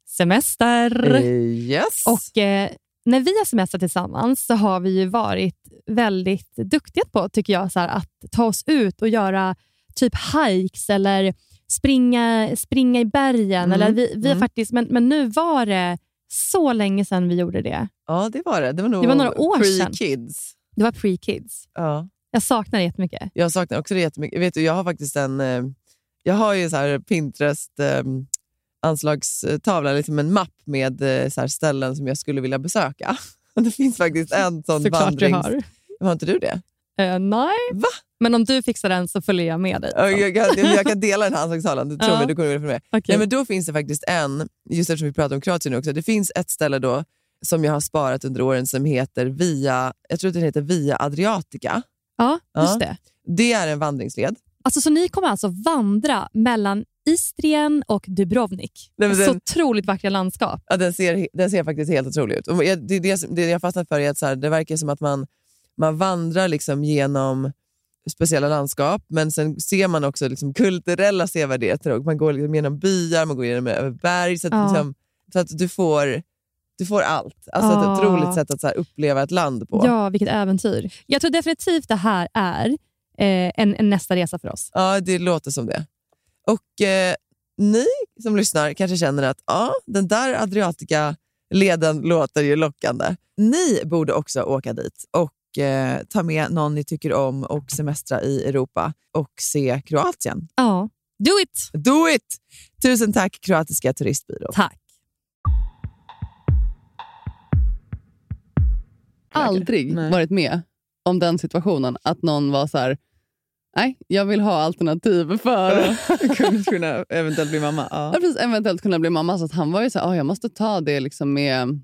S5: semester.
S4: Eh, Yes.
S5: Och eh, när vi har semestrat tillsammans så har vi ju varit väldigt duktiga på, tycker jag, så här, att ta oss ut och göra typ hikes eller springa, springa i bergen.
S4: Mm,
S5: Eller vi, vi
S4: mm.
S5: faktiskt, men, men nu var det så länge sedan vi gjorde det.
S4: Ja, det var det. Det var nog
S5: Det var några år sedan.
S4: pre-kids.
S5: Det var pre-kids.
S4: Ja.
S5: Jag saknar det jättemycket.
S4: Jag saknar också det jättemycket. Vet du, jag har faktiskt en... eh, Jag har ju så här Pinterest eh, anslagstavla, liksom en mapp med eh, så ställen som jag skulle vilja besöka. [LAUGHS] Det finns faktiskt en [LAUGHS] sån
S5: Såklart
S4: vandrings...
S5: jag har.
S4: Har inte du det?
S5: Eh, nej,
S4: Va?
S5: men om du fixar den så följer jag med dig.
S4: Ja, Jag, jag, [LAUGHS] jag kan dela den här anslagstavlan, du tror
S5: Ja.
S4: mig, du kommer vilja följa med.
S5: Okej.
S4: Nej, men då finns det faktiskt en, just eftersom vi pratar om Kroatien nu också, det finns ett ställe då som jag har sparat under åren som heter Via, jag tror att den heter Via Adriatica.
S5: Ja, just
S4: Ja.
S5: det.
S4: Det är en vandringsled.
S5: Alltså, så ni kommer alltså vandra mellan Istrien och Dubrovnik.
S4: Men
S5: så
S4: den-
S5: otroligt vackra landskap.
S4: Ja, den, ser, den ser faktiskt helt otrolig ut. Och jag- det, det, det jag fastnat för är att så här, det verkar som att man, man vandrar liksom genom speciella landskap, men sen ser man också liksom kulturella sevärdheter. Och man går liksom genom byar, man går genom över berg. Så att,
S5: Ja.
S4: liksom, så att du, får, du får allt. Alltså
S5: Ja.
S4: ett otroligt sätt att så uppleva ett land på.
S5: Ja, vilket äventyr. Jag tror definitivt det här är eh, en, en nästa resa för oss.
S4: Ja, det låter som det. Och eh, ni som lyssnar kanske känner att ja, den där Adriatica-leden låter ju lockande. Ni borde också åka dit och eh, ta med någon ni tycker om och semestra i Europa och se Kroatien.
S5: Ja. Do it!
S4: Do it! Tusen tack Kroatiska turistbyrå.
S5: Tack.
S3: aldrig
S2: Nej.
S3: varit med om den situationen. Att någon var så här, nej, jag vill ha alternativ för [LAUGHS]
S2: kunna eventuellt bli mamma. Ja.
S3: att precis, eventuellt kunna bli mamma. Så att han var ju så här, "Ah, jag måste ta det liksom med,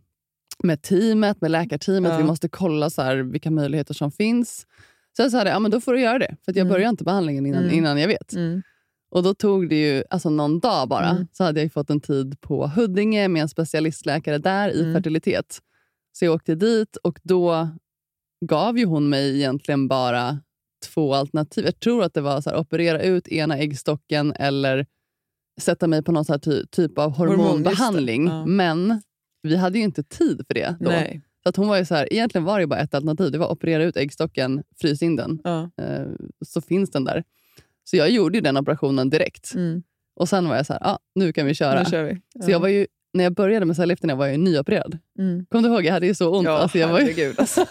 S3: med teamet, med läkarteamet.
S2: Ja.
S3: Vi måste kolla så här, vilka möjligheter som finns. Så jag sa det, ja, men då får du göra det. För jag
S2: Mm.
S3: börjar inte behandlingen innan,
S2: Mm.
S3: innan jag vet.
S2: Mm.
S3: Och Då tog det ju alltså någon dag bara.
S2: Mm.
S3: Så hade jag fått en tid på Huddinge med en specialistläkare där i
S2: Mm.
S3: fertilitet. Så jag åkte dit och då gav ju hon mig egentligen bara två alternativ. Jag tror att det var så här, operera ut ena äggstocken eller sätta mig på någon så ty- typ av
S2: Hormon,
S3: hormonbehandling.
S2: Ja.
S3: Men vi hade ju inte tid för det då.
S2: Nej.
S3: Så att hon var ju så här, egentligen var det bara ett alternativ. Det var operera ut äggstocken, frys in den,
S2: Ja.
S3: eh, så finns den där. Så jag gjorde ju den operationen direkt.
S2: Mm.
S3: Och sen var jag så här, ah, nu kan vi köra.
S2: Vi.
S3: Så jag var ju, när jag började med cellgifterna var jag ju nyopererad.
S2: Mm.
S3: Kommer du ihåg? Jag hade ju så ont.
S2: Ja,
S3: alltså, jag, var ju,
S2: herregud. Alltså.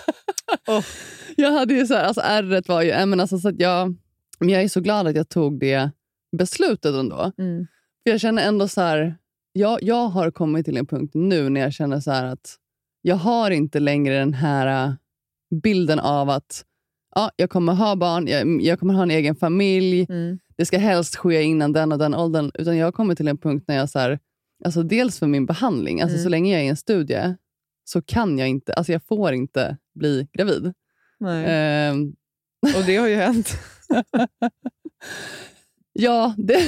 S3: Jag hade ju så här, alltså ärret var ju... äh, Men alltså, så att jag, men jag är så glad att jag tog det beslutet ändå.
S2: Mm.
S3: För jag känner ändå så här, jag, jag har kommit till en punkt nu när jag känner så att jag har inte längre den här bilden av att ja, jag kommer ha barn, jag, jag kommer ha en egen familj,
S2: Mm.
S3: det ska helst ske innan den och den åldern. Utan jag har kommit till en punkt när jag så här, alltså dels för min behandling, alltså
S2: Mm.
S3: så länge jag är i en studie så kan jag inte, alltså jag får inte bli gravid. Ehm,
S2: Och det har ju hänt. [LAUGHS]
S3: ja, det, [LAUGHS]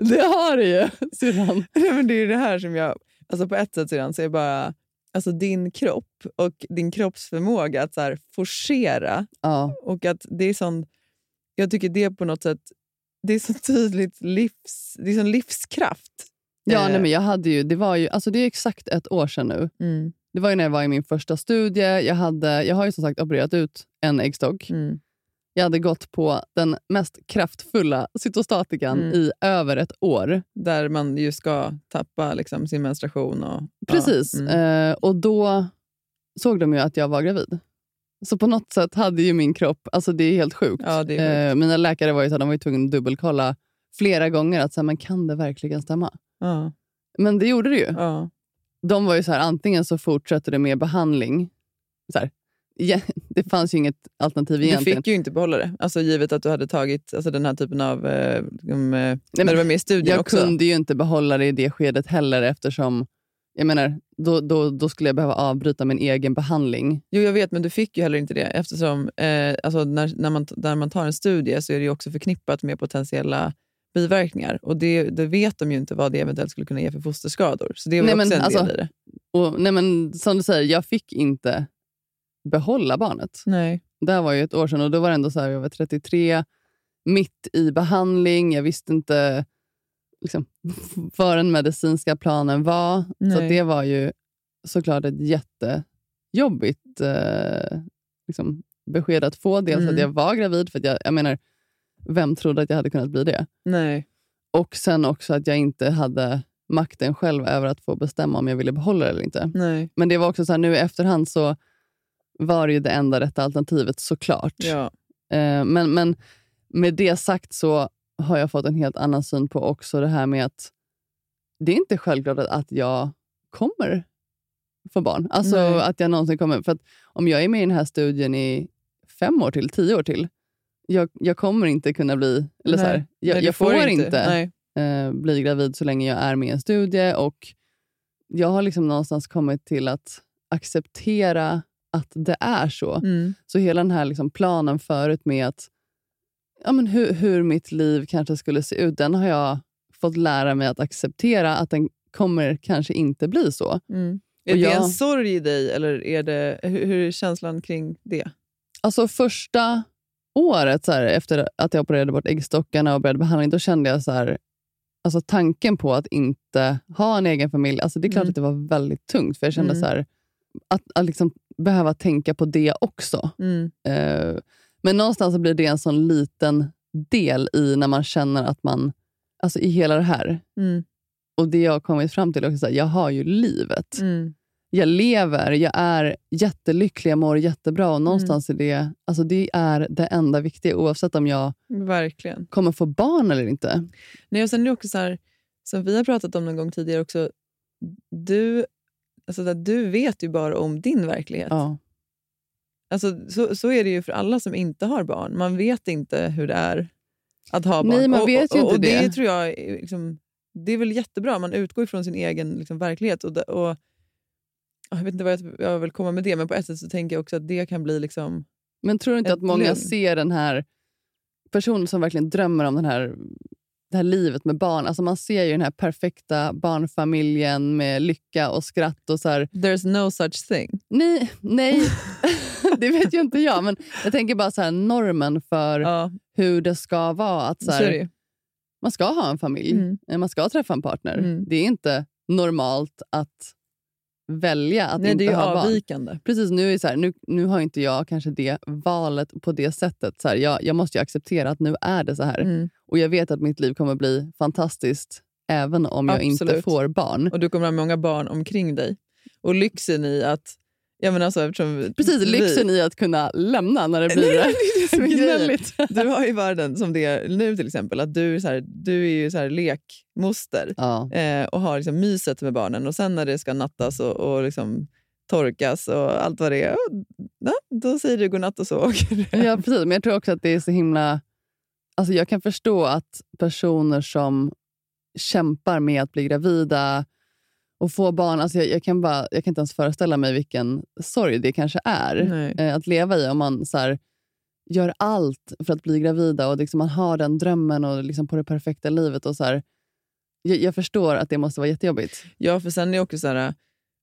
S3: det har det ju syrran.
S2: Men det är det här som jag... Alltså på ett sätt sedan så är bara alltså din kropp och din kroppsförmåga att så här forcera
S3: Ja,
S2: och att det är sån... Jag tycker det på något sätt... Det är så tydligt livs... Det är sån livskraft.
S3: ja
S2: Eh.
S3: nej, men jag hade ju, det var ju, alltså det är exakt ett år sedan nu.
S2: Mm.
S3: Det var ju när jag var i min första studie. Jag, hade, jag har ju som sagt opererat ut en äggstock.
S2: Mm.
S3: Jag hade gått på den mest kraftfulla cytostatikan
S2: Mm.
S3: i över ett år.
S2: Där man ju ska tappa liksom, sin menstruation. Och,
S3: Precis.
S2: Ja, mm.
S3: Eh, och då såg de ju att jag var gravid. Så på något sätt hade ju min kropp, alltså det är helt sjukt.
S2: Ja, är
S3: Eh, mina läkare var ju, så de var ju tvungna att dubbelkolla flera gånger. att så här, Kan det verkligen stämma?
S2: ja,
S3: Men det gjorde det ju.
S2: ja.
S3: De var ju så här, antingen så fortsätter det med behandling. Så här, ja, [LAUGHS] det fanns ju inget alternativ
S2: Du
S3: egentligen.
S2: fick ju inte behålla det, alltså, givet att du hade tagit alltså, den här typen av... Eh, liksom, eh, när du var med i studien
S3: jag
S2: också.
S3: kunde ju inte behålla det i det skedet heller eftersom jag menar, då, då, då skulle jag behöva avbryta min egen behandling.
S2: Jo, jag vet, men du fick ju heller inte det eftersom eh, alltså, när, när, man, när man tar en studie så är det ju också förknippat med potentiella biverkningar. Och det, det vet de ju inte vad det eventuellt skulle kunna ge för fosterskador. Så det är
S3: Nej,
S2: också
S3: men
S2: en
S3: alltså-
S2: del i det.
S3: Och, nej men, som du säger, jag fick inte behålla barnet.
S2: Nej.
S3: Det här var ju ett år sedan och då var det ändå så här, jag var 33, mitt i behandling. Jag visste inte liksom, [LAUGHS] vad den medicinska planen var. Så
S2: Nej.
S3: att det var ju såklart ett jättejobbigt eh, liksom, besked att få. Dels
S2: Mm.
S3: att jag var gravid, för jag, jag menar, vem trodde att jag hade kunnat bli det?
S2: Nej.
S3: Och sen också att jag inte hade makten själv över att få bestämma om jag ville behålla det eller inte.
S2: Nej.
S3: Men det var också så här, nu i efterhand så var det ju det enda rätta alternativet såklart.
S2: Ja.
S3: Eh, men, men med det sagt så har jag fått en helt annan syn på också det här med att det är inte självklart att, jag kommer få barn. Alltså
S2: Nej.
S3: att jag någonsin kommer. För att om jag är med i den här studien i fem år till, tio år till, jag, jag kommer inte kunna bli... Eller så här,
S2: Nej.
S3: jag,
S2: Nej,
S3: jag får, inte,
S2: Nej.
S3: eh, bli gravid så länge jag är med i en studie. Och jag har liksom någonstans kommit till att acceptera att det är så.
S2: Mm.
S3: Så hela den här liksom planen förut med att ja, men hur, hur mitt liv kanske skulle se ut, den har jag fått lära mig att acceptera att den kommer kanske inte bli så.
S2: Mm. Är
S3: Och
S2: det
S3: jag-
S2: en sorg i dig eller är det, hur, hur är känslan kring det?
S3: Alltså första året så här, efter att jag opererade bort äggstockarna och började behandling, då kände jag så här, alltså tanken på att inte ha en egen familj, alltså det är klart
S2: Mm.
S3: att det var väldigt tungt. För jag kände
S2: Mm.
S3: så här, att, att liksom behöva tänka på det också.
S2: Mm.
S3: Eh, men någonstans så blir det en sån liten del i när man känner att man, alltså i hela det här.
S2: Mm.
S3: Och det jag har kommit fram till också att jag har ju livet.
S2: Mm.
S3: Jag lever, jag är jättelycklig, jag mår jättebra. Och någonstans är det, alltså det är det enda viktiga oavsett om jag
S2: Verkligen.
S3: kommer få barn eller inte.
S2: Nej, och sen är det också så här, som vi har pratat om någon gång tidigare också, du, alltså där, du vet ju bara om din verklighet.
S3: Ja.
S2: Alltså, så, så är det ju för alla som inte har barn. Man vet inte hur det är att ha barn.
S3: Nej, man
S2: och,
S3: vet ju
S2: och,
S3: inte
S2: och det.
S3: det.
S2: tror jag liksom, det är väl jättebra. Man utgår från sin egen liksom, verklighet. Och, och, jag vet inte vad jag, jag vill komma med det, men på ett sätt så tänker jag också att det kan bli... liksom
S3: Men tror du inte att många
S2: lugn.
S3: ser den här personen som verkligen drömmer om den här, det här livet med barn? Alltså man ser ju den här perfekta barnfamiljen med lycka och skratt. och så här,
S2: There's no such thing.
S3: Nej, nej [LAUGHS] det vet ju inte jag. Men jag tänker bara så här, normen för
S2: Ja,
S3: hur det ska vara. Att så här, man ska ha en familj,
S2: Mm.
S3: man ska träffa en partner.
S2: Mm.
S3: Det är inte normalt att välja att
S2: Nej,
S3: inte
S2: det är
S3: ha barn.
S2: avvikande.
S3: Precis, nu, är det så här, nu, nu har inte jag kanske det valet på det sättet. Så här, jag, jag måste ju acceptera att nu är det så här.
S2: Mm.
S3: Och jag vet att mitt liv kommer bli fantastiskt även om jag inte
S2: Absolut.
S3: får barn.
S2: Och du kommer ha många barn omkring dig. Och lyxen i att... Jag menar alltså, eftersom
S3: Precis,
S2: vi-
S3: lyxen i att kunna lämna när det blir
S2: Nej, [LAUGHS] det är
S3: gnälligt.
S2: Du har ju världen som det är nu till exempel. Att du, så här, du är ju så här lekmoster
S3: Ja.
S2: eh, och har liksom myset med barnen. Och sen när det ska nattas och, och liksom torkas och allt vad det är, ja, då säger du godnatt och så åker du.
S3: Ja, precis. Men jag tror också att det är så himla... Alltså jag kan förstå att personer som kämpar med att bli gravida och få barn... Alltså jag, jag, kan bara, jag kan inte ens föreställa mig vilken sorg det kanske är eh, att leva i om man så här, gör allt för att bli gravida och liksom man har den drömmen och liksom på det perfekta livet. Och så här, jag, jag förstår att det måste vara jättejobbigt.
S2: Ja, för sen är också så här,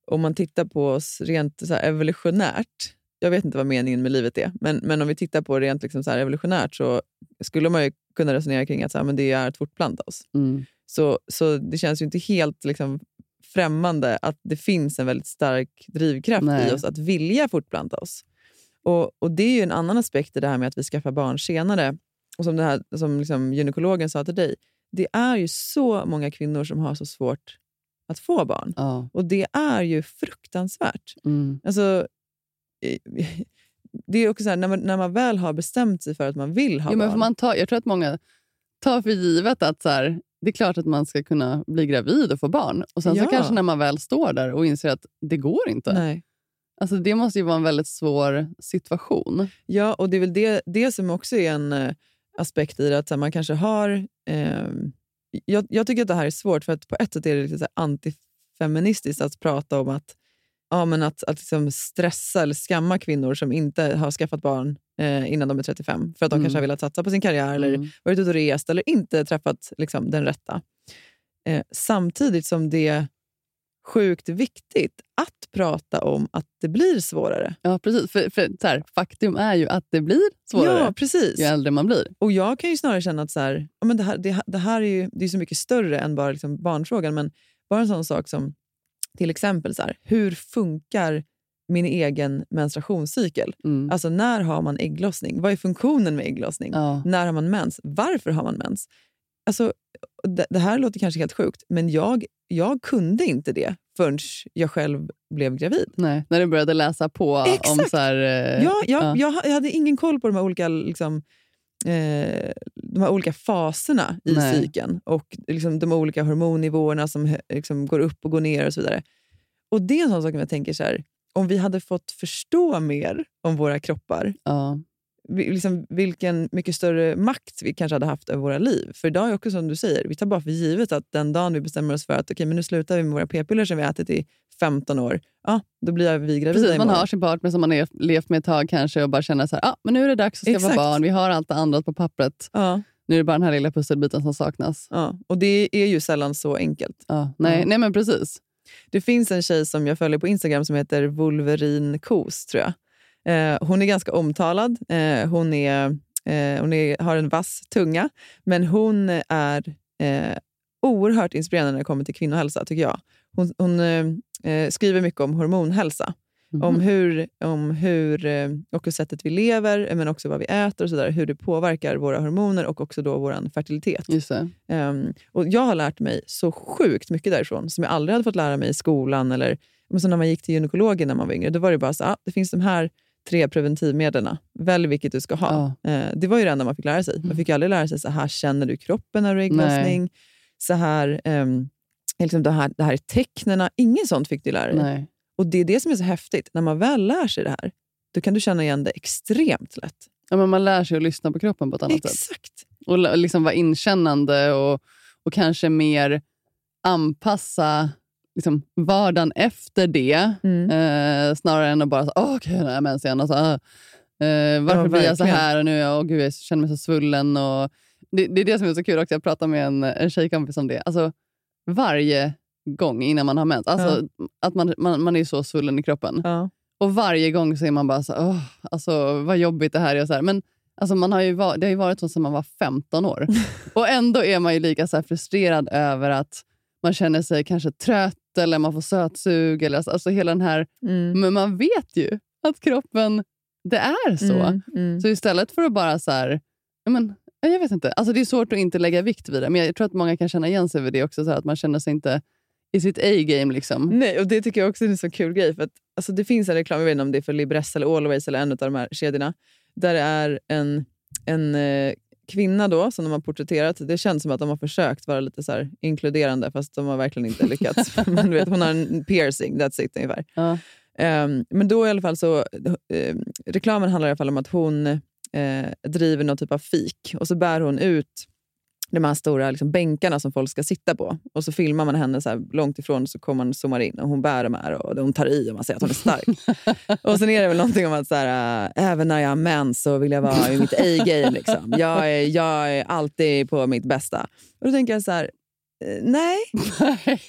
S2: om man tittar på oss rent så evolutionärt, jag vet inte vad meningen med livet är, men, men om vi tittar på rent liksom så evolutionärt så skulle man ju kunna resonera kring att så men det är att fortplanta oss.
S3: Mm.
S2: Så, så det känns ju inte helt liksom, främmande att det finns en väldigt stark drivkraft
S3: Nej.
S2: i oss att vilja fortplanta oss. Och, och Det är ju en annan aspekt i det här med att vi skaffar barn senare. Och Som, det här, som liksom gynekologen sa till dig, det är ju så många kvinnor som har så svårt att få barn.
S3: Ja.
S2: Och det är ju fruktansvärt.
S3: Mm.
S2: Alltså, [LAUGHS] det är också så här, när, man, när man väl har bestämt sig för att man vill ha
S3: men
S2: barn.
S3: för man tar, jag tror att många tar för givet att så här, det är klart att man ska kunna bli gravid och få barn. Och Sen
S2: Ja.
S3: så kanske när man väl står där och inser att det går inte.
S2: Nej.
S3: Alltså, det måste ju vara en väldigt svår situation.
S2: Ja, och det är väl det, det som också är en eh, aspekt i det. Att här, man kanske har... ehm, jag, jag tycker att det här är svårt, för att på ett sätt är det lite antifeministiskt att prata om att, ja, men att, att liksom stressa eller skamma kvinnor som inte har skaffat barn eh, innan de är 35. För att de
S3: Mm.
S2: kanske har velat satsa på sin karriär eller
S3: Mm.
S2: varit ute och rest eller inte träffat liksom, den rätta. Eh, samtidigt som det är sjukt viktigt att prata om att det blir svårare.
S3: Ja, precis. För, för, så här, faktum är ju att det blir svårare
S2: Ja, precis.
S3: ju äldre man blir.
S2: Och jag kan ju snarare känna att så här, ja, men det, här, det, det här är ju det är så mycket större än bara liksom barnfrågan. Men bara en sån sak som till exempel, så här, hur funkar min egen menstruationscykel.
S3: Mm.
S2: Alltså när har man ägglossning? Vad är funktionen med ägglossning?
S3: Ja.
S2: När har man mens? Varför har man mens? Alltså, det, det här låter kanske helt sjukt, men jag, jag kunde inte det förrän jag själv blev gravid.
S3: Nej, när du började läsa på om
S2: Exakt.
S3: så här, eh,
S2: Jag, jag,
S3: ja.
S2: jag, jag hade ingen koll på de här olika, liksom, eh, de här olika faserna i
S3: Nej.
S2: cykeln och liksom, de olika hormonnivåerna som hö- liksom, går upp och går ner och så vidare. Och Det är en sån sak som jag tänker så här, om vi hade fått förstå mer om våra kroppar,
S3: Ja.
S2: liksom, vilken mycket större makt vi kanske hade haft över våra liv. För idag är också som du säger, vi tar bara för givet att den dagen vi bestämmer oss för att okay, men nu slutar vi med våra p-piller som vi har ätit i 15 år, ja, då blir vi gravida
S3: Precis, man
S2: imorgon.
S3: har sin partner som man har levt med ett tag kanske och bara känner så här, ah, men nu är det dags att skaffa
S2: Exakt.
S3: barn. Vi har allt det andra på pappret.
S2: Ja,
S3: Nu är det bara den här lilla pusselbiten som saknas.
S2: ja. Och det är ju sällan så enkelt.
S3: Ja. Nej,
S2: Ja.
S3: nej, men precis.
S2: Det finns en tjej som jag följer på Instagram som heter Wolverine Kos, tror jag. Eh, hon är ganska omtalad. Eh, hon är, eh, hon är, har en vass tunga, men hon är eh, oerhört inspirerande när det kommer till kvinnohälsa, tycker jag. Hon, hon eh, eh skriver mycket om hormonhälsa.
S3: Mhm.
S2: Om hur, om hur eh, och hur sättet vi lever, eh, men också vad vi äter och så där, hur det påverkar våra hormoner och också då vår fertilitet. Ehm, och jag har lärt mig så sjukt mycket därifrån som jag aldrig hade fått lära mig i skolan. Eller, men så när man gick till gynekologen när man var yngre, då var det bara så ah, det finns de här tre preventivmedlen. Välj vilket du ska ha. Eh, det var ju det enda man fick lära sig. Man fick ju aldrig lära sig så här känner du kroppen när du är ägglossning. Så här, ehm, liksom det, här, det här är tecknena. Inget sånt fick du lära dig.
S3: Nej.
S2: Och Det är det som är så häftigt. När man väl lär sig det här, då kan du känna igen det extremt lätt.
S3: Ja, men man lär sig att lyssna på kroppen på ett annat sätt.
S2: Exakt.
S3: Och liksom vara inkännande och, och kanske mer anpassa liksom, vardagen efter det.
S2: Mm.
S3: Eh, snarare än att bara så, åh jag har mens igen. Alltså, eh, varför
S2: Ja,
S3: blir jag så här? Och nu är jag, åh, gud, jag känner mig så svullen. Och det, det är det som är så kul också. Jag pratade med en, en tjejkompis om det. Alltså, varje gång innan man har mens. Alltså, att man, man, man är så svullen i kroppen.
S2: Ja.
S3: Och varje gång så är man bara så åh, alltså, vad jobbigt det här är. Och så här. Men alltså, man har ju det har ju varit så sedan man var 15 år. [LAUGHS] och ändå är man ju lika så frustrerad över att man känner sig kanske trött eller man får sötsug. Eller, alltså, alltså hela den här,
S2: Mm.
S3: men man vet ju att kroppen, det är så.
S2: Mm. Mm.
S3: Så istället för att bara så här, ja, men, ja, jag vet inte. Alltså, det är svårt att inte lägga vikt vid det. Men jag tror att många kan känna igen sig vid det också. Så här, att man känner sig inte i sitt A-game. Liksom.
S2: Nej, och det tycker jag också är en så kul grej. För att, alltså, det finns en reklam, jag vet inte om det är för Libresse eller Always eller en av de här kedjorna, där det är en, en eh, kvinna då som de har porträtterat. Det känns som att de har försökt vara lite så inkluderande fast de har verkligen inte lyckats. [LAUGHS] Men vet, hon har en piercing, that's it ungefär.
S3: Ja.
S2: Ehm, men då i alla fall så, eh, reklamen handlar i alla fall om att hon eh, driver någon typ av fik och så bär hon ut de här stora liksom, bänkarna som folk ska sitta på. Och så filmar man henne så långt ifrån så kommer man zoomar in och hon bär de här och hon tar i och man säger att hon är stark. [LAUGHS] och sen är det väl någonting om att så här, äh, även när jag har mens så vill jag vara i mitt A-game. Liksom. Jag, är, jag är alltid på mitt bästa. Och då tänker jag så här, [LAUGHS] nej,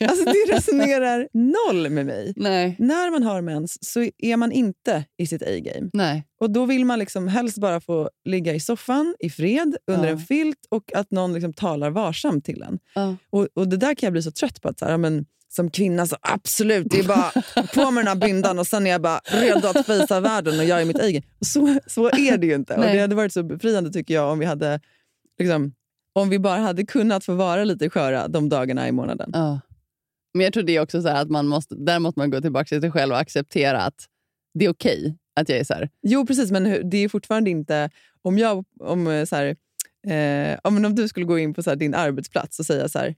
S2: alltså det resonerar noll med mig.
S3: Nej.
S2: När man har mens så är man inte i sitt A-game.
S3: Nej.
S2: Och Då vill man liksom helst bara få ligga i soffan i fred under
S3: Ja.
S2: en filt och att någon liksom talar varsamt till en.
S3: Ja.
S2: Och, och Det där kan jag bli så trött på. att så här, men, Som kvinna så absolut, det är bara [LAUGHS] på med den här bindan och sen är jag bara redo att fejsa världen och jag är mitt. Och så, så är det ju inte. Och. Det hade varit så befriande tycker jag om vi hade liksom, om vi bara hade kunnat få vara lite sköra de dagarna i månaden.
S3: Ja. Men jag tror det är också så att man måste, där måste man gå tillbaka till sig själv och acceptera att det är okej att jag är så här.
S2: Jo, precis, men det är fortfarande inte... Om jag, om, eh, så här, eh, men om du skulle gå in på så här, din arbetsplats och säga så här...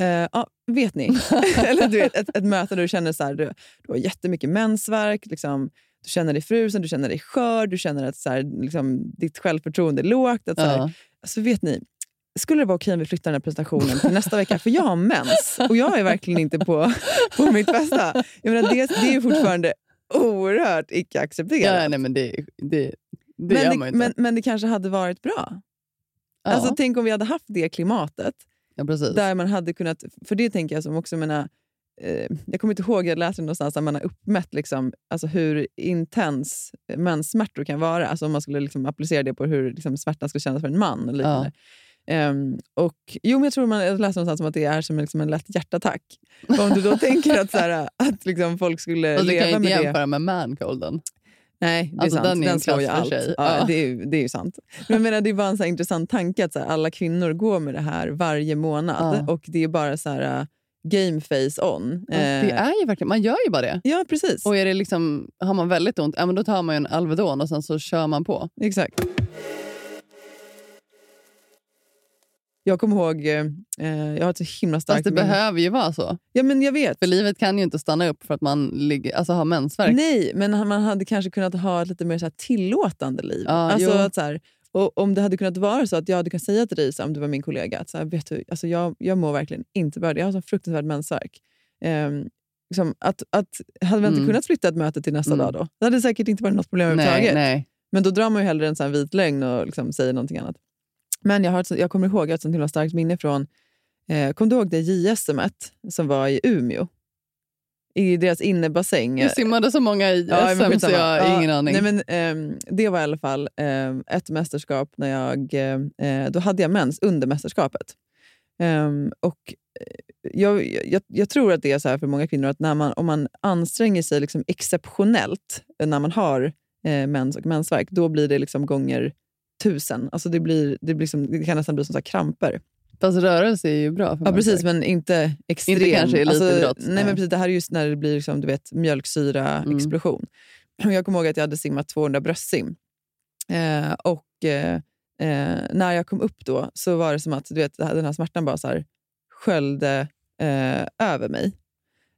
S2: Eh, ja, vet ni? [LAUGHS] [LAUGHS] Eller du vet, ett, ett möte där du känner så här, du, du har jättemycket mensvärk, liksom, du känner dig frusen, du känner dig skör, du känner att så här, liksom, ditt självförtroende är lågt. Att, så här,
S3: Ja.
S2: alltså, vet ni, skulle det vara okej om vi flyttar den här presentationen till nästa vecka? För jag har mens och jag är verkligen inte på, på mitt bästa. Jag menar, det, det är fortfarande oerhört icke-accepterat.
S3: Ja, nej, men det, det, det
S2: men, det, men, men det kanske hade varit bra.
S3: ja,
S2: Alltså, tänk om vi hade haft det klimatet.
S3: ja.
S2: Där man hade kunnat, för det tänker jag som också menar, eh, jag kommer inte ihåg, jag läste någonstans att man har uppmätt liksom, alltså hur intens menssmärtor kan vara. Alltså om man skulle liksom applicera det på hur liksom, smärtan skulle kännas för en man. Och liknande. Ehm, och, jo, men jag tror man jag läste någonstans om att det är som liksom en lätt hjärtattack. Och om du då [LAUGHS] tänker att, så här, att liksom folk skulle
S3: du kan ju
S2: leva
S3: inte
S2: med det...
S3: jämföra med mancolden.
S2: Nej, det är
S3: Alltså,
S2: sant.
S3: den är en
S2: slår ju allt. Ja,
S3: Ja.
S2: det, är, det är ju sant. Men jag menar, det är bara en så intressant tanke att så här, alla kvinnor går med det här varje månad.
S3: Ja.
S2: Och det är bara så här, uh, game face on.
S3: Ja, Det
S2: Eh,
S3: är ju verkligen, man gör ju bara det.
S2: ja, precis.
S3: Och är det liksom, har man väldigt ont, ja, men då tar man en Alvedon och sen så kör man på.
S2: Exakt. Jag kommer ihåg, eh, eh, jag har ett så himla starkt
S3: Fast det
S2: minne.
S3: behöver ju vara så.
S2: Ja, men jag vet.
S3: För livet kan ju inte stanna upp för att man ligger, alltså har mensvärk.
S2: Nej, men man hade kanske kunnat ha ett lite mer så här tillåtande liv.
S3: Ja,
S2: alltså,
S3: jo.
S2: att så här, och om det hade kunnat vara så att jag hade kunnat säga till dig, så om du var min kollega, att så här, vet du, alltså jag, jag mår verkligen inte bra. Jag har så fruktansvärd mensvärk. Ehm, liksom, att, att, hade vi inte
S3: Mm.
S2: kunnat flytta ett möte till nästa
S3: Mm.
S2: dag då? Det hade säkert inte varit något problem överhuvudtaget.
S3: nej.
S2: Men då drar man ju hellre en sån vit lögn och liksom säger någonting annat. Men jag, har ett, jag kommer ihåg ett sånt himla starkt minne från... Eh, kom du ihåg det JSM som var i Umeå? I deras innebassäng.
S3: Det simmade så många i
S2: Ja, men
S3: SM så jag har
S2: Ja,
S3: ingen aning.
S2: Nej, men, ehm, det var i alla fall ehm, ett mästerskap när jag... eh, då hade jag mens under mästerskapet. Ehm, och eh, jag, jag, jag tror att det är så här för många kvinnor att när man, om man anstränger sig liksom exceptionellt eh, när man har eh, mens och mensvärk, då blir det liksom gånger tusen. Alltså det, blir, det, blir som, det kan nästan bli som så kramper.
S3: Fast rörelse är ju bra för
S2: Ja, precis, men inte extrem.
S3: Inte kanske elitidrott.
S2: Alltså, nej, men precis, det här är just när det blir liksom, du vet, mjölksyra-explosion. Jag kommer ihåg att jag hade simmat 200 bröstsim. Eh, och eh, eh, när jag kom upp då så var det som att du vet, den här smärtan bara så här sköljde eh, över mig.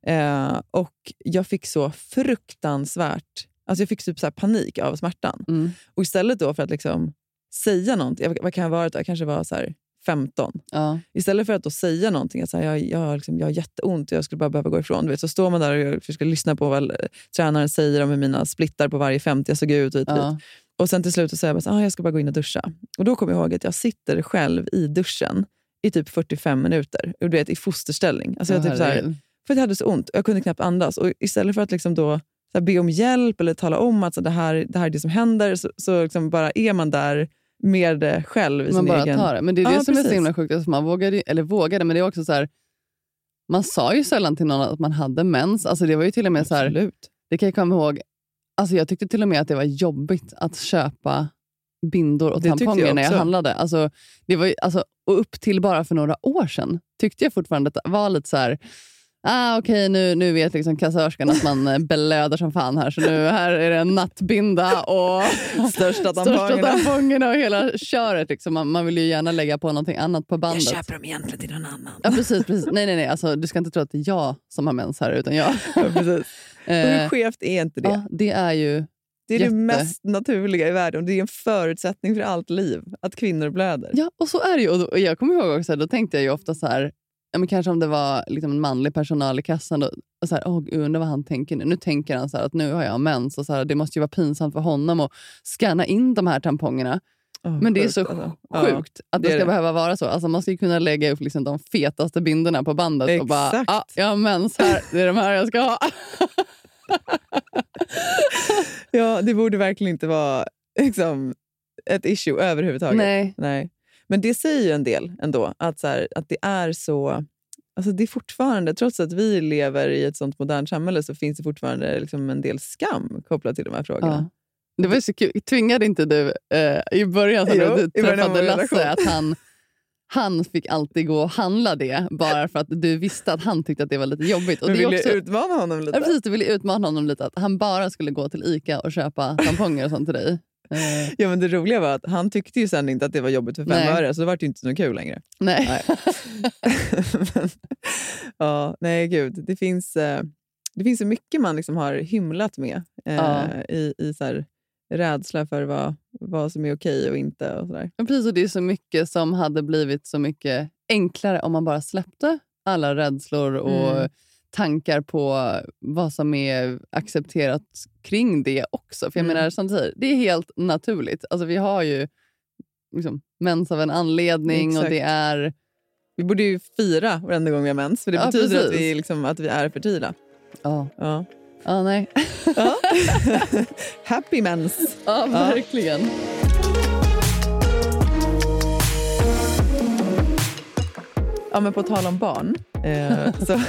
S2: Eh, och jag fick så fruktansvärt alltså jag fick typ så panik av smärtan.
S3: Mm.
S2: Och istället då för att liksom säga någonting, jag- vad kan jag då? Jag kanske var så här 15.
S3: Ja.
S2: Istället för att då säga någonting, att så här, jag, jag, liksom, jag har jätteont och jag skulle bara behöva gå ifrån. Du vet, så står man där och försöker lyssna på vad eh, tränaren säger om hur mina splittar på varje 50 jag såg ut. Och, hit, och, hit.
S3: Ja.
S2: och sen till slut så säger jag bara, så, ah, jag ska bara gå in och duscha. Och då kommer jag ihåg att jag sitter själv i duschen i typ 45 minuter och du vet, i fosterställning. Alltså jag,
S3: Åh,
S2: typ så här, för jag hade så ont och jag kunde knappt andas. Och istället för att liksom då så här, be om hjälp eller tala om att så, det, här, det här är det som händer, så, så liksom bara är man där med det själv i
S3: Man bara
S2: egen...
S3: tar det. Men det är det
S2: Ja,
S3: som är så
S2: precis.
S3: himla sjukt. Alltså man vågade, eller vågade, men det är också så här... Man sa ju sällan till någon att man hade mens. Alltså det var ju till och med så här,
S2: Absolut.
S3: Det kan jag komma ihåg. Alltså jag tyckte till och med att det var jobbigt att köpa bindor och
S2: Det
S3: tamponger
S2: jag
S3: när jag handlade. Alltså, det var ju, alltså, och upp till bara för några år sedan tyckte jag fortfarande att det var lite så här... Ah, Okej, nu, nu vet liksom kassörskan att man eh, blöder som fan här, så nu här är det en nattbinda och [LAUGHS]
S2: Största [LAUGHS] tampongerna.
S3: och hela köret. Liksom. Man, man vill ju gärna lägga på någonting annat på bandet.
S2: dem egentligen till någon annan.
S3: Ja, precis, precis. Nej, nej, nej. Alltså, du ska inte tro att det är jag som har mens här, utan jag. [LAUGHS]
S2: Ja, precis.
S3: Eh,
S2: hur skevt är inte det?
S3: ja, det är ju...
S2: det är
S3: jätte-
S2: det mest naturliga i världen. Det är en förutsättning för allt liv, att kvinnor blöder.
S3: Ja, och så är det ju. Och jag kommer ihåg också, då tänkte jag ju ofta så här, ja, men kanske om det var liksom en manlig personal i kassan, då, och så här, gud, undrar vad han tänker nu. Nu tänker han så att nu har jag mens och så här, det måste ju vara pinsamt för honom att scanna in de här tampongerna.
S2: Åh,
S3: Men det är så
S2: alltså. Ja.
S3: sjukt att det,
S2: det
S3: ska
S2: det.
S3: behöva vara så. Alltså, man ska kunna lägga upp liksom de fetaste bindorna på bandet och bara,
S2: Exakt.
S3: ah, jag har mens här, det är de här jag ska ha. [LAUGHS]
S2: Ja, det borde verkligen inte vara liksom, ett issue överhuvudtaget.
S3: Nej.
S2: Nej. Men det säger ju en del ändå, att, så här, att det är så... Alltså det är fortfarande, trots att vi lever i ett sånt modernt samhälle, så finns det fortfarande liksom en del skam kopplat till de här frågorna.
S3: Ja. Det var ju så kul. Tvingade inte du eh, i början när du träffade Lasse att han, han fick alltid gå och handla det bara för att du visste att han tyckte att det var lite jobbigt. Och
S2: Men
S3: det är
S2: vill
S3: också,
S2: utmana honom lite?
S3: ja, precis, du ville utmana honom lite. Att han bara skulle gå till Ica och köpa tamponger och sånt till dig. Eh,
S2: Ja, men det roliga var att han tyckte ju sen inte att det var jobbigt för fem
S3: Nej.
S2: öre, så det var det ju inte så kul längre.
S3: nej.
S2: Nej. Men, [LAUGHS] ja, nej, gud. Det finns, eh, det finns så mycket man liksom har hymlat med eh,
S3: Ja.
S2: i, i så här, rädsla för vad, vad som är okej och inte. Och så där.
S3: Men precis, och det är så mycket som hade blivit så mycket enklare om man bara släppte alla rädslor och
S2: Mm.
S3: Tankar på vad som är accepterat kring det också. För jag
S2: Mm.
S3: menar, som du säger, det är helt naturligt. Alltså, vi har ju liksom, mens av en anledning och
S2: Exakt.
S3: det är...
S2: Vi borde ju fira varenda gång vi har mens, för det
S3: Ja,
S2: betyder att vi, liksom, att vi är fertila.
S3: Ja,
S2: Ja.
S3: ja nej.
S2: Ja. [LAUGHS] Happy mens!
S3: Ja, verkligen.
S2: Ja, men på tal om barn. Eh, [LAUGHS] så,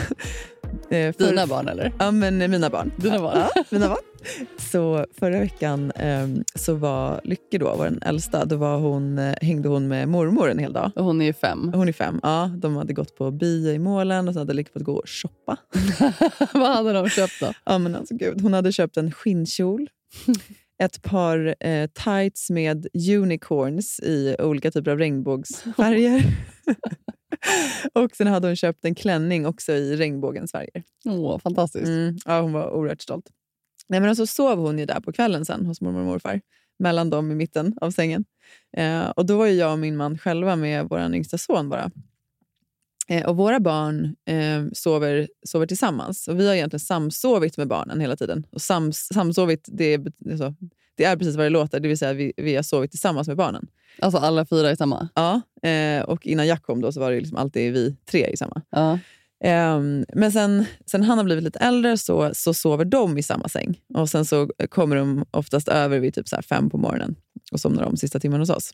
S2: eh, för-
S3: Dina barn eller?
S2: Ja, men eh, mina barn.
S3: Dina barn.
S2: Ja, mina barn. [LAUGHS] Så förra veckan eh, så var Lycke, då, vår äldsta, då var hon, eh, hängde hon med mormor en hel dag.
S3: Och hon är fem.
S2: Hon är fem. Ja, de hade gått på bio i Målen och så hade Lycke fått gå och shoppa. [LAUGHS]
S3: Vad hade de köpt då?
S2: Ja, men alltså, gud. Hon hade köpt en skinnkjol, [LAUGHS] ett par eh, tights med unicorns i olika typer av regnbågsfärger. [LAUGHS] och sen hade hon köpt en klänning också i regnbågens färger.
S3: Åh, fantastiskt.
S2: Mm, ja, hon var oerhört stolt. Nej, men så sov hon ju där på kvällen sen hos mormor och morfar. Mellan dem i mitten av sängen. Eh, och Då var jag och min man själva med vår yngsta son bara. Eh, och Våra barn eh, sover, sover tillsammans. Och Vi har egentligen samsovit med barnen hela tiden. Och sams, samsovit, det är, alltså, det är precis vad det låter. Det vill säga vi, vi har sovit tillsammans med barnen.
S3: Alltså alla fyra i samma?
S2: Ja, eh, och innan Jack kom då så var det liksom alltid vi tre i samma.
S3: Ja.
S2: Ehm, men sen, sen han har blivit lite äldre så, så sover de i samma säng. Och Sen så kommer de oftast över vid typ så fem på morgonen och somnar de sista timmen hos oss.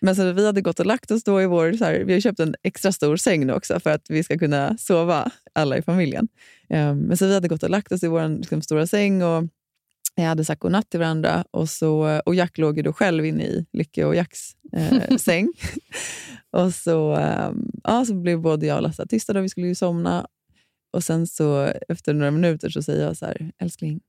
S2: Men så vi hade gått och lagt oss då i vår... Så här, vi har köpt en extra stor säng nu också för att vi ska kunna sova alla i familjen. Ehm, men så vi hade gått och lagt oss i vår liksom, stora säng och jag hade sagt godnatt till varandra. Och, så, och Jack låg ju då själv inne i Lycke och Jacks eh, [LAUGHS] säng. Och så, ehm, ja, så blev både jag och Lasse tysta då vi skulle ju somna. Och sen så efter några minuter så säger jag så här, älskling,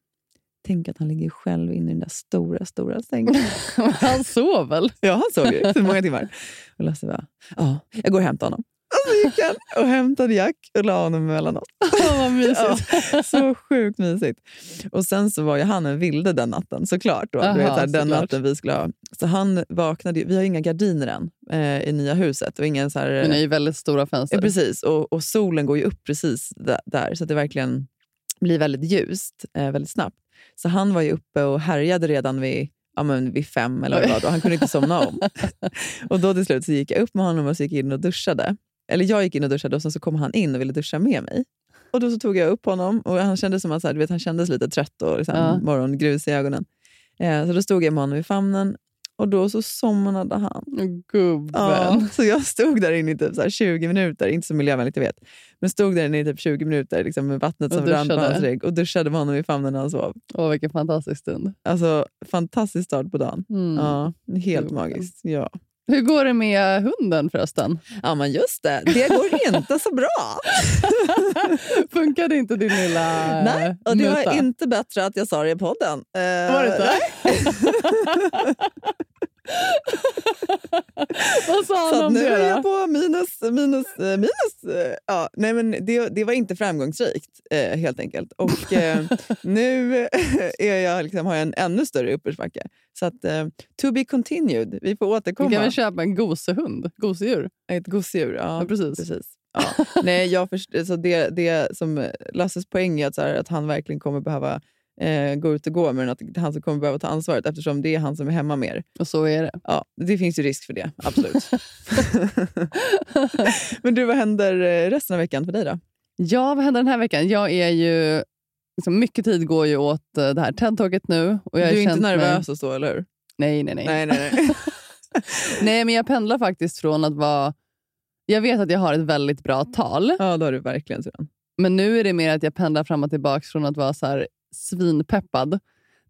S2: tänk att han ligger själv inne i den där stora, stora sängen. [LAUGHS]
S3: Han sov väl?
S2: ja, han sov ju så många timmar. [LAUGHS] Och Lasse bara, ja, jag går och hämtar honom. Och så gick han och hämtade Jack och la honom mellan oss. [LAUGHS]
S3: Åh, vad mysigt.
S2: Ja, så sjukt mysigt. Och sen så var ju han en vilde den natten såklart. Då.
S3: Aha,
S2: du vet, här, den
S3: såklart.
S2: natten vi skulle ha. Så han vaknade, vi har inga gardiner än eh, i nya huset. Och ingen så här,
S3: Men det är ju väldigt stora fönster.
S2: Ja, precis. Och, och solen går ju upp precis där, så det verkligen blir väldigt ljust eh, väldigt snabbt. Så han var ju uppe och härjade redan vid, ja, men vid fem eller vad det var. Då. Han kunde inte somna om. [LAUGHS] och då till slut så gick jag upp med honom och så gick in och duschade. Eller jag gick in och duschade och sen så kom han in och ville duscha med mig. Och då så tog jag upp honom och han kändes som att så här, du vet, han kändes lite trött och liksom,
S3: Ja.
S2: morgongrus i ögonen. Eh, så då stod jag med honom i famnen och då så somnade han.
S3: Gubben.
S2: Ja, så jag stod där inne i typ så här 20 minuter, inte så miljövänligt jag vet, men stod där inne i typ 20 minuter liksom med vattnet som rann på hans rygg och duschade med honom i famnen när han sov.
S3: Åh, vilken fantastisk stund.
S2: Alltså fantastisk start på dagen.
S3: Mm.
S2: Ja, helt
S3: Gud,
S2: magiskt. Ja.
S3: Hur går det med hunden förresten?
S2: ja, men just det. Det går [LAUGHS] inte så bra.
S3: Funkade inte din lilla
S2: Nej, och det
S3: muta?
S2: var inte bättre att jag sa det i podden. Eh,
S3: Var det inte? [LAUGHS] [LAUGHS] Vad sa han om
S2: nu är
S3: det
S2: jag
S3: då?
S2: på minus, minus, eh, minus. eh, Ja, nej men det, det var inte framgångsrikt eh, helt enkelt. Och [LAUGHS] eh, nu [LAUGHS] är jag, liksom, har jag en ännu större uppförsbacke. Så att, eh, to be continued. Vi får
S3: Du
S2: återkomma.
S3: kan väl köpa en gosehund? Gosedjur?
S2: Ett gosedjur. Ja,
S3: Ja, precis.
S2: precis. Ja. Nej, jag först- så det, det som Lasses poäng är att, här, att han verkligen kommer behöva eh, gå ut och gå, men att det är han som kommer behöva ta ansvaret eftersom det är han som är hemma mer.
S3: Och så är det.
S2: Ja, det finns ju risk för det, absolut. [LAUGHS] [LAUGHS] Men du, vad händer eh, resten av veckan för dig då?
S3: Ja, vad händer den här veckan? Jag är ju... Liksom, mycket tid går ju åt eh, det här TED-talket nu. Och jag
S2: du är inte nervös
S3: Mig...
S2: och så, eller hur?
S3: Nej, nej, nej,
S2: Nej, nej, nej. [LAUGHS]
S3: Nej, men jag pendlar faktiskt från att vara... Jag vet att jag har ett väldigt bra tal,
S2: ja, då har du verkligen
S3: men nu är det mer att jag pendlar fram och tillbaka från att vara så här svinpeppad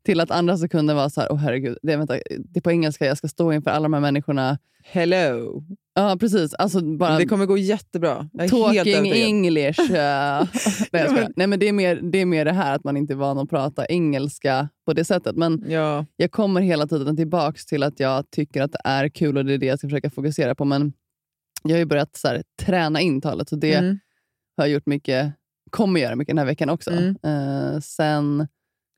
S3: till att andra sekunder vara så här, åh herregud, det är, vänta, det är på engelska, jag ska stå inför alla de här människorna.
S2: Hello!
S3: Ja, precis. Alltså bara
S2: Det kommer gå jättebra. Jag
S3: talking. English. uh, [LAUGHS] nej, jag
S2: men-
S3: nej, men det, är mer, det är mer det här att man inte är van att prata engelska på det sättet. Men
S2: Ja,
S3: jag kommer hela tiden tillbaka till att jag tycker att det är kul och det är det jag ska försöka fokusera på. Men jag har ju börjat så här, träna in talet och det
S2: mm.
S3: har jag gjort mycket, kommer göra mycket den här veckan också.
S2: Mm.
S3: Eh, sen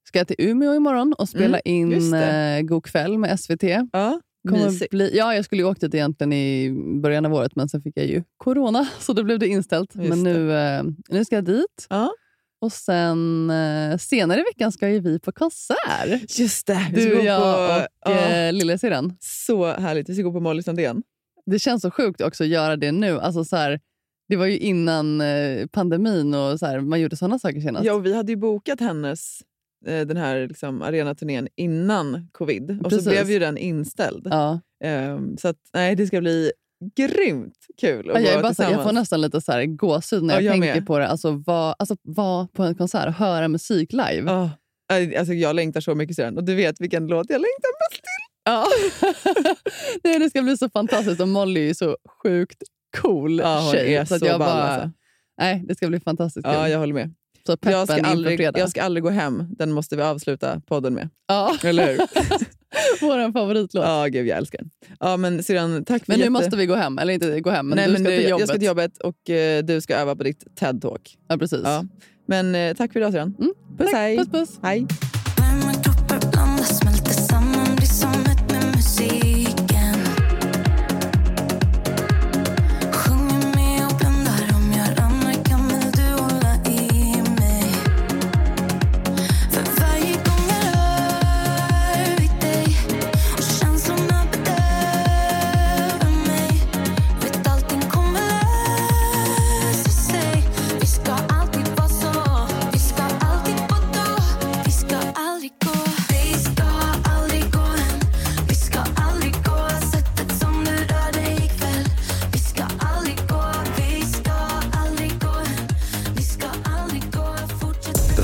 S3: ska jag till Umeå imorgon och spela
S2: Mm,
S3: in uh, God kväll med SVT.
S2: ja
S3: Kommer bli, ja, jag skulle ju åkt dit egentligen i början av året, men sen fick jag ju corona, [LAUGHS] så då blev det inställt.
S2: Just
S3: men nu, eh, nu ska jag dit.
S2: Ja.
S3: Och sen senare i veckan ska ju vi på konsert.
S2: Just det, vi ska
S3: Du,
S2: gå
S3: jag
S2: på,
S3: och
S2: ja,
S3: lillasyrran.
S2: Så härligt. Vi ska gå på Molly Sandén.
S3: Det känns så sjukt också att göra det nu. Alltså så här, det var ju innan eh, pandemin och så här, man gjorde sådana saker senast.
S2: Ja, och vi hade ju bokat hennes eh, den här liksom, arenaturnén innan covid. Och
S3: Precis.
S2: så blev ju den inställd.
S3: Ja.
S2: Ehm, så att, nej, det ska bli
S6: grymt kul att
S3: Ja, jag, bara jag får nästan lite så här gåshud när
S6: Ja,
S3: jag,
S6: jag
S3: tänker
S6: med.
S3: på det. Alltså vara alltså, vara på en konsert och höra musik live.
S6: Ja. Alltså, jag längtar så mycket till den. Och du vet vilken låt jag längtar mest till.
S3: Ja. [LAUGHS] Det ska bli så fantastiskt och Molly är så sjukt cool
S6: Ja, hon
S3: tjej.
S6: är
S3: så att
S6: så
S3: jag
S6: ball,
S3: bara,
S6: alltså.
S3: Nej, det ska bli fantastiskt kul.
S6: Ja, jag håller med.
S3: Så peppen
S6: Jag ska, aldrig, jag ska aldrig gå hem. Den måste vi avsluta podden med.
S3: Ja,
S6: Eller hur? [LAUGHS]
S3: vår favoritlåt.
S6: Ja, gud jag älskar den. Ja, men syrran, tack för
S3: Men nu
S6: jätte...
S3: måste vi gå hem. Eller inte gå hem, men
S6: Nej,
S3: du
S6: men
S3: ska
S6: du,
S3: till jobbet.
S6: Jag ska till jobbet och eh, du ska öva på ditt TED-talk.
S3: Ja, precis.
S6: Ja. Men eh, tack för idag syrran.
S3: Mm,
S6: Puss
S3: Tack,
S6: hej.
S3: Puss, puss.
S6: Hej.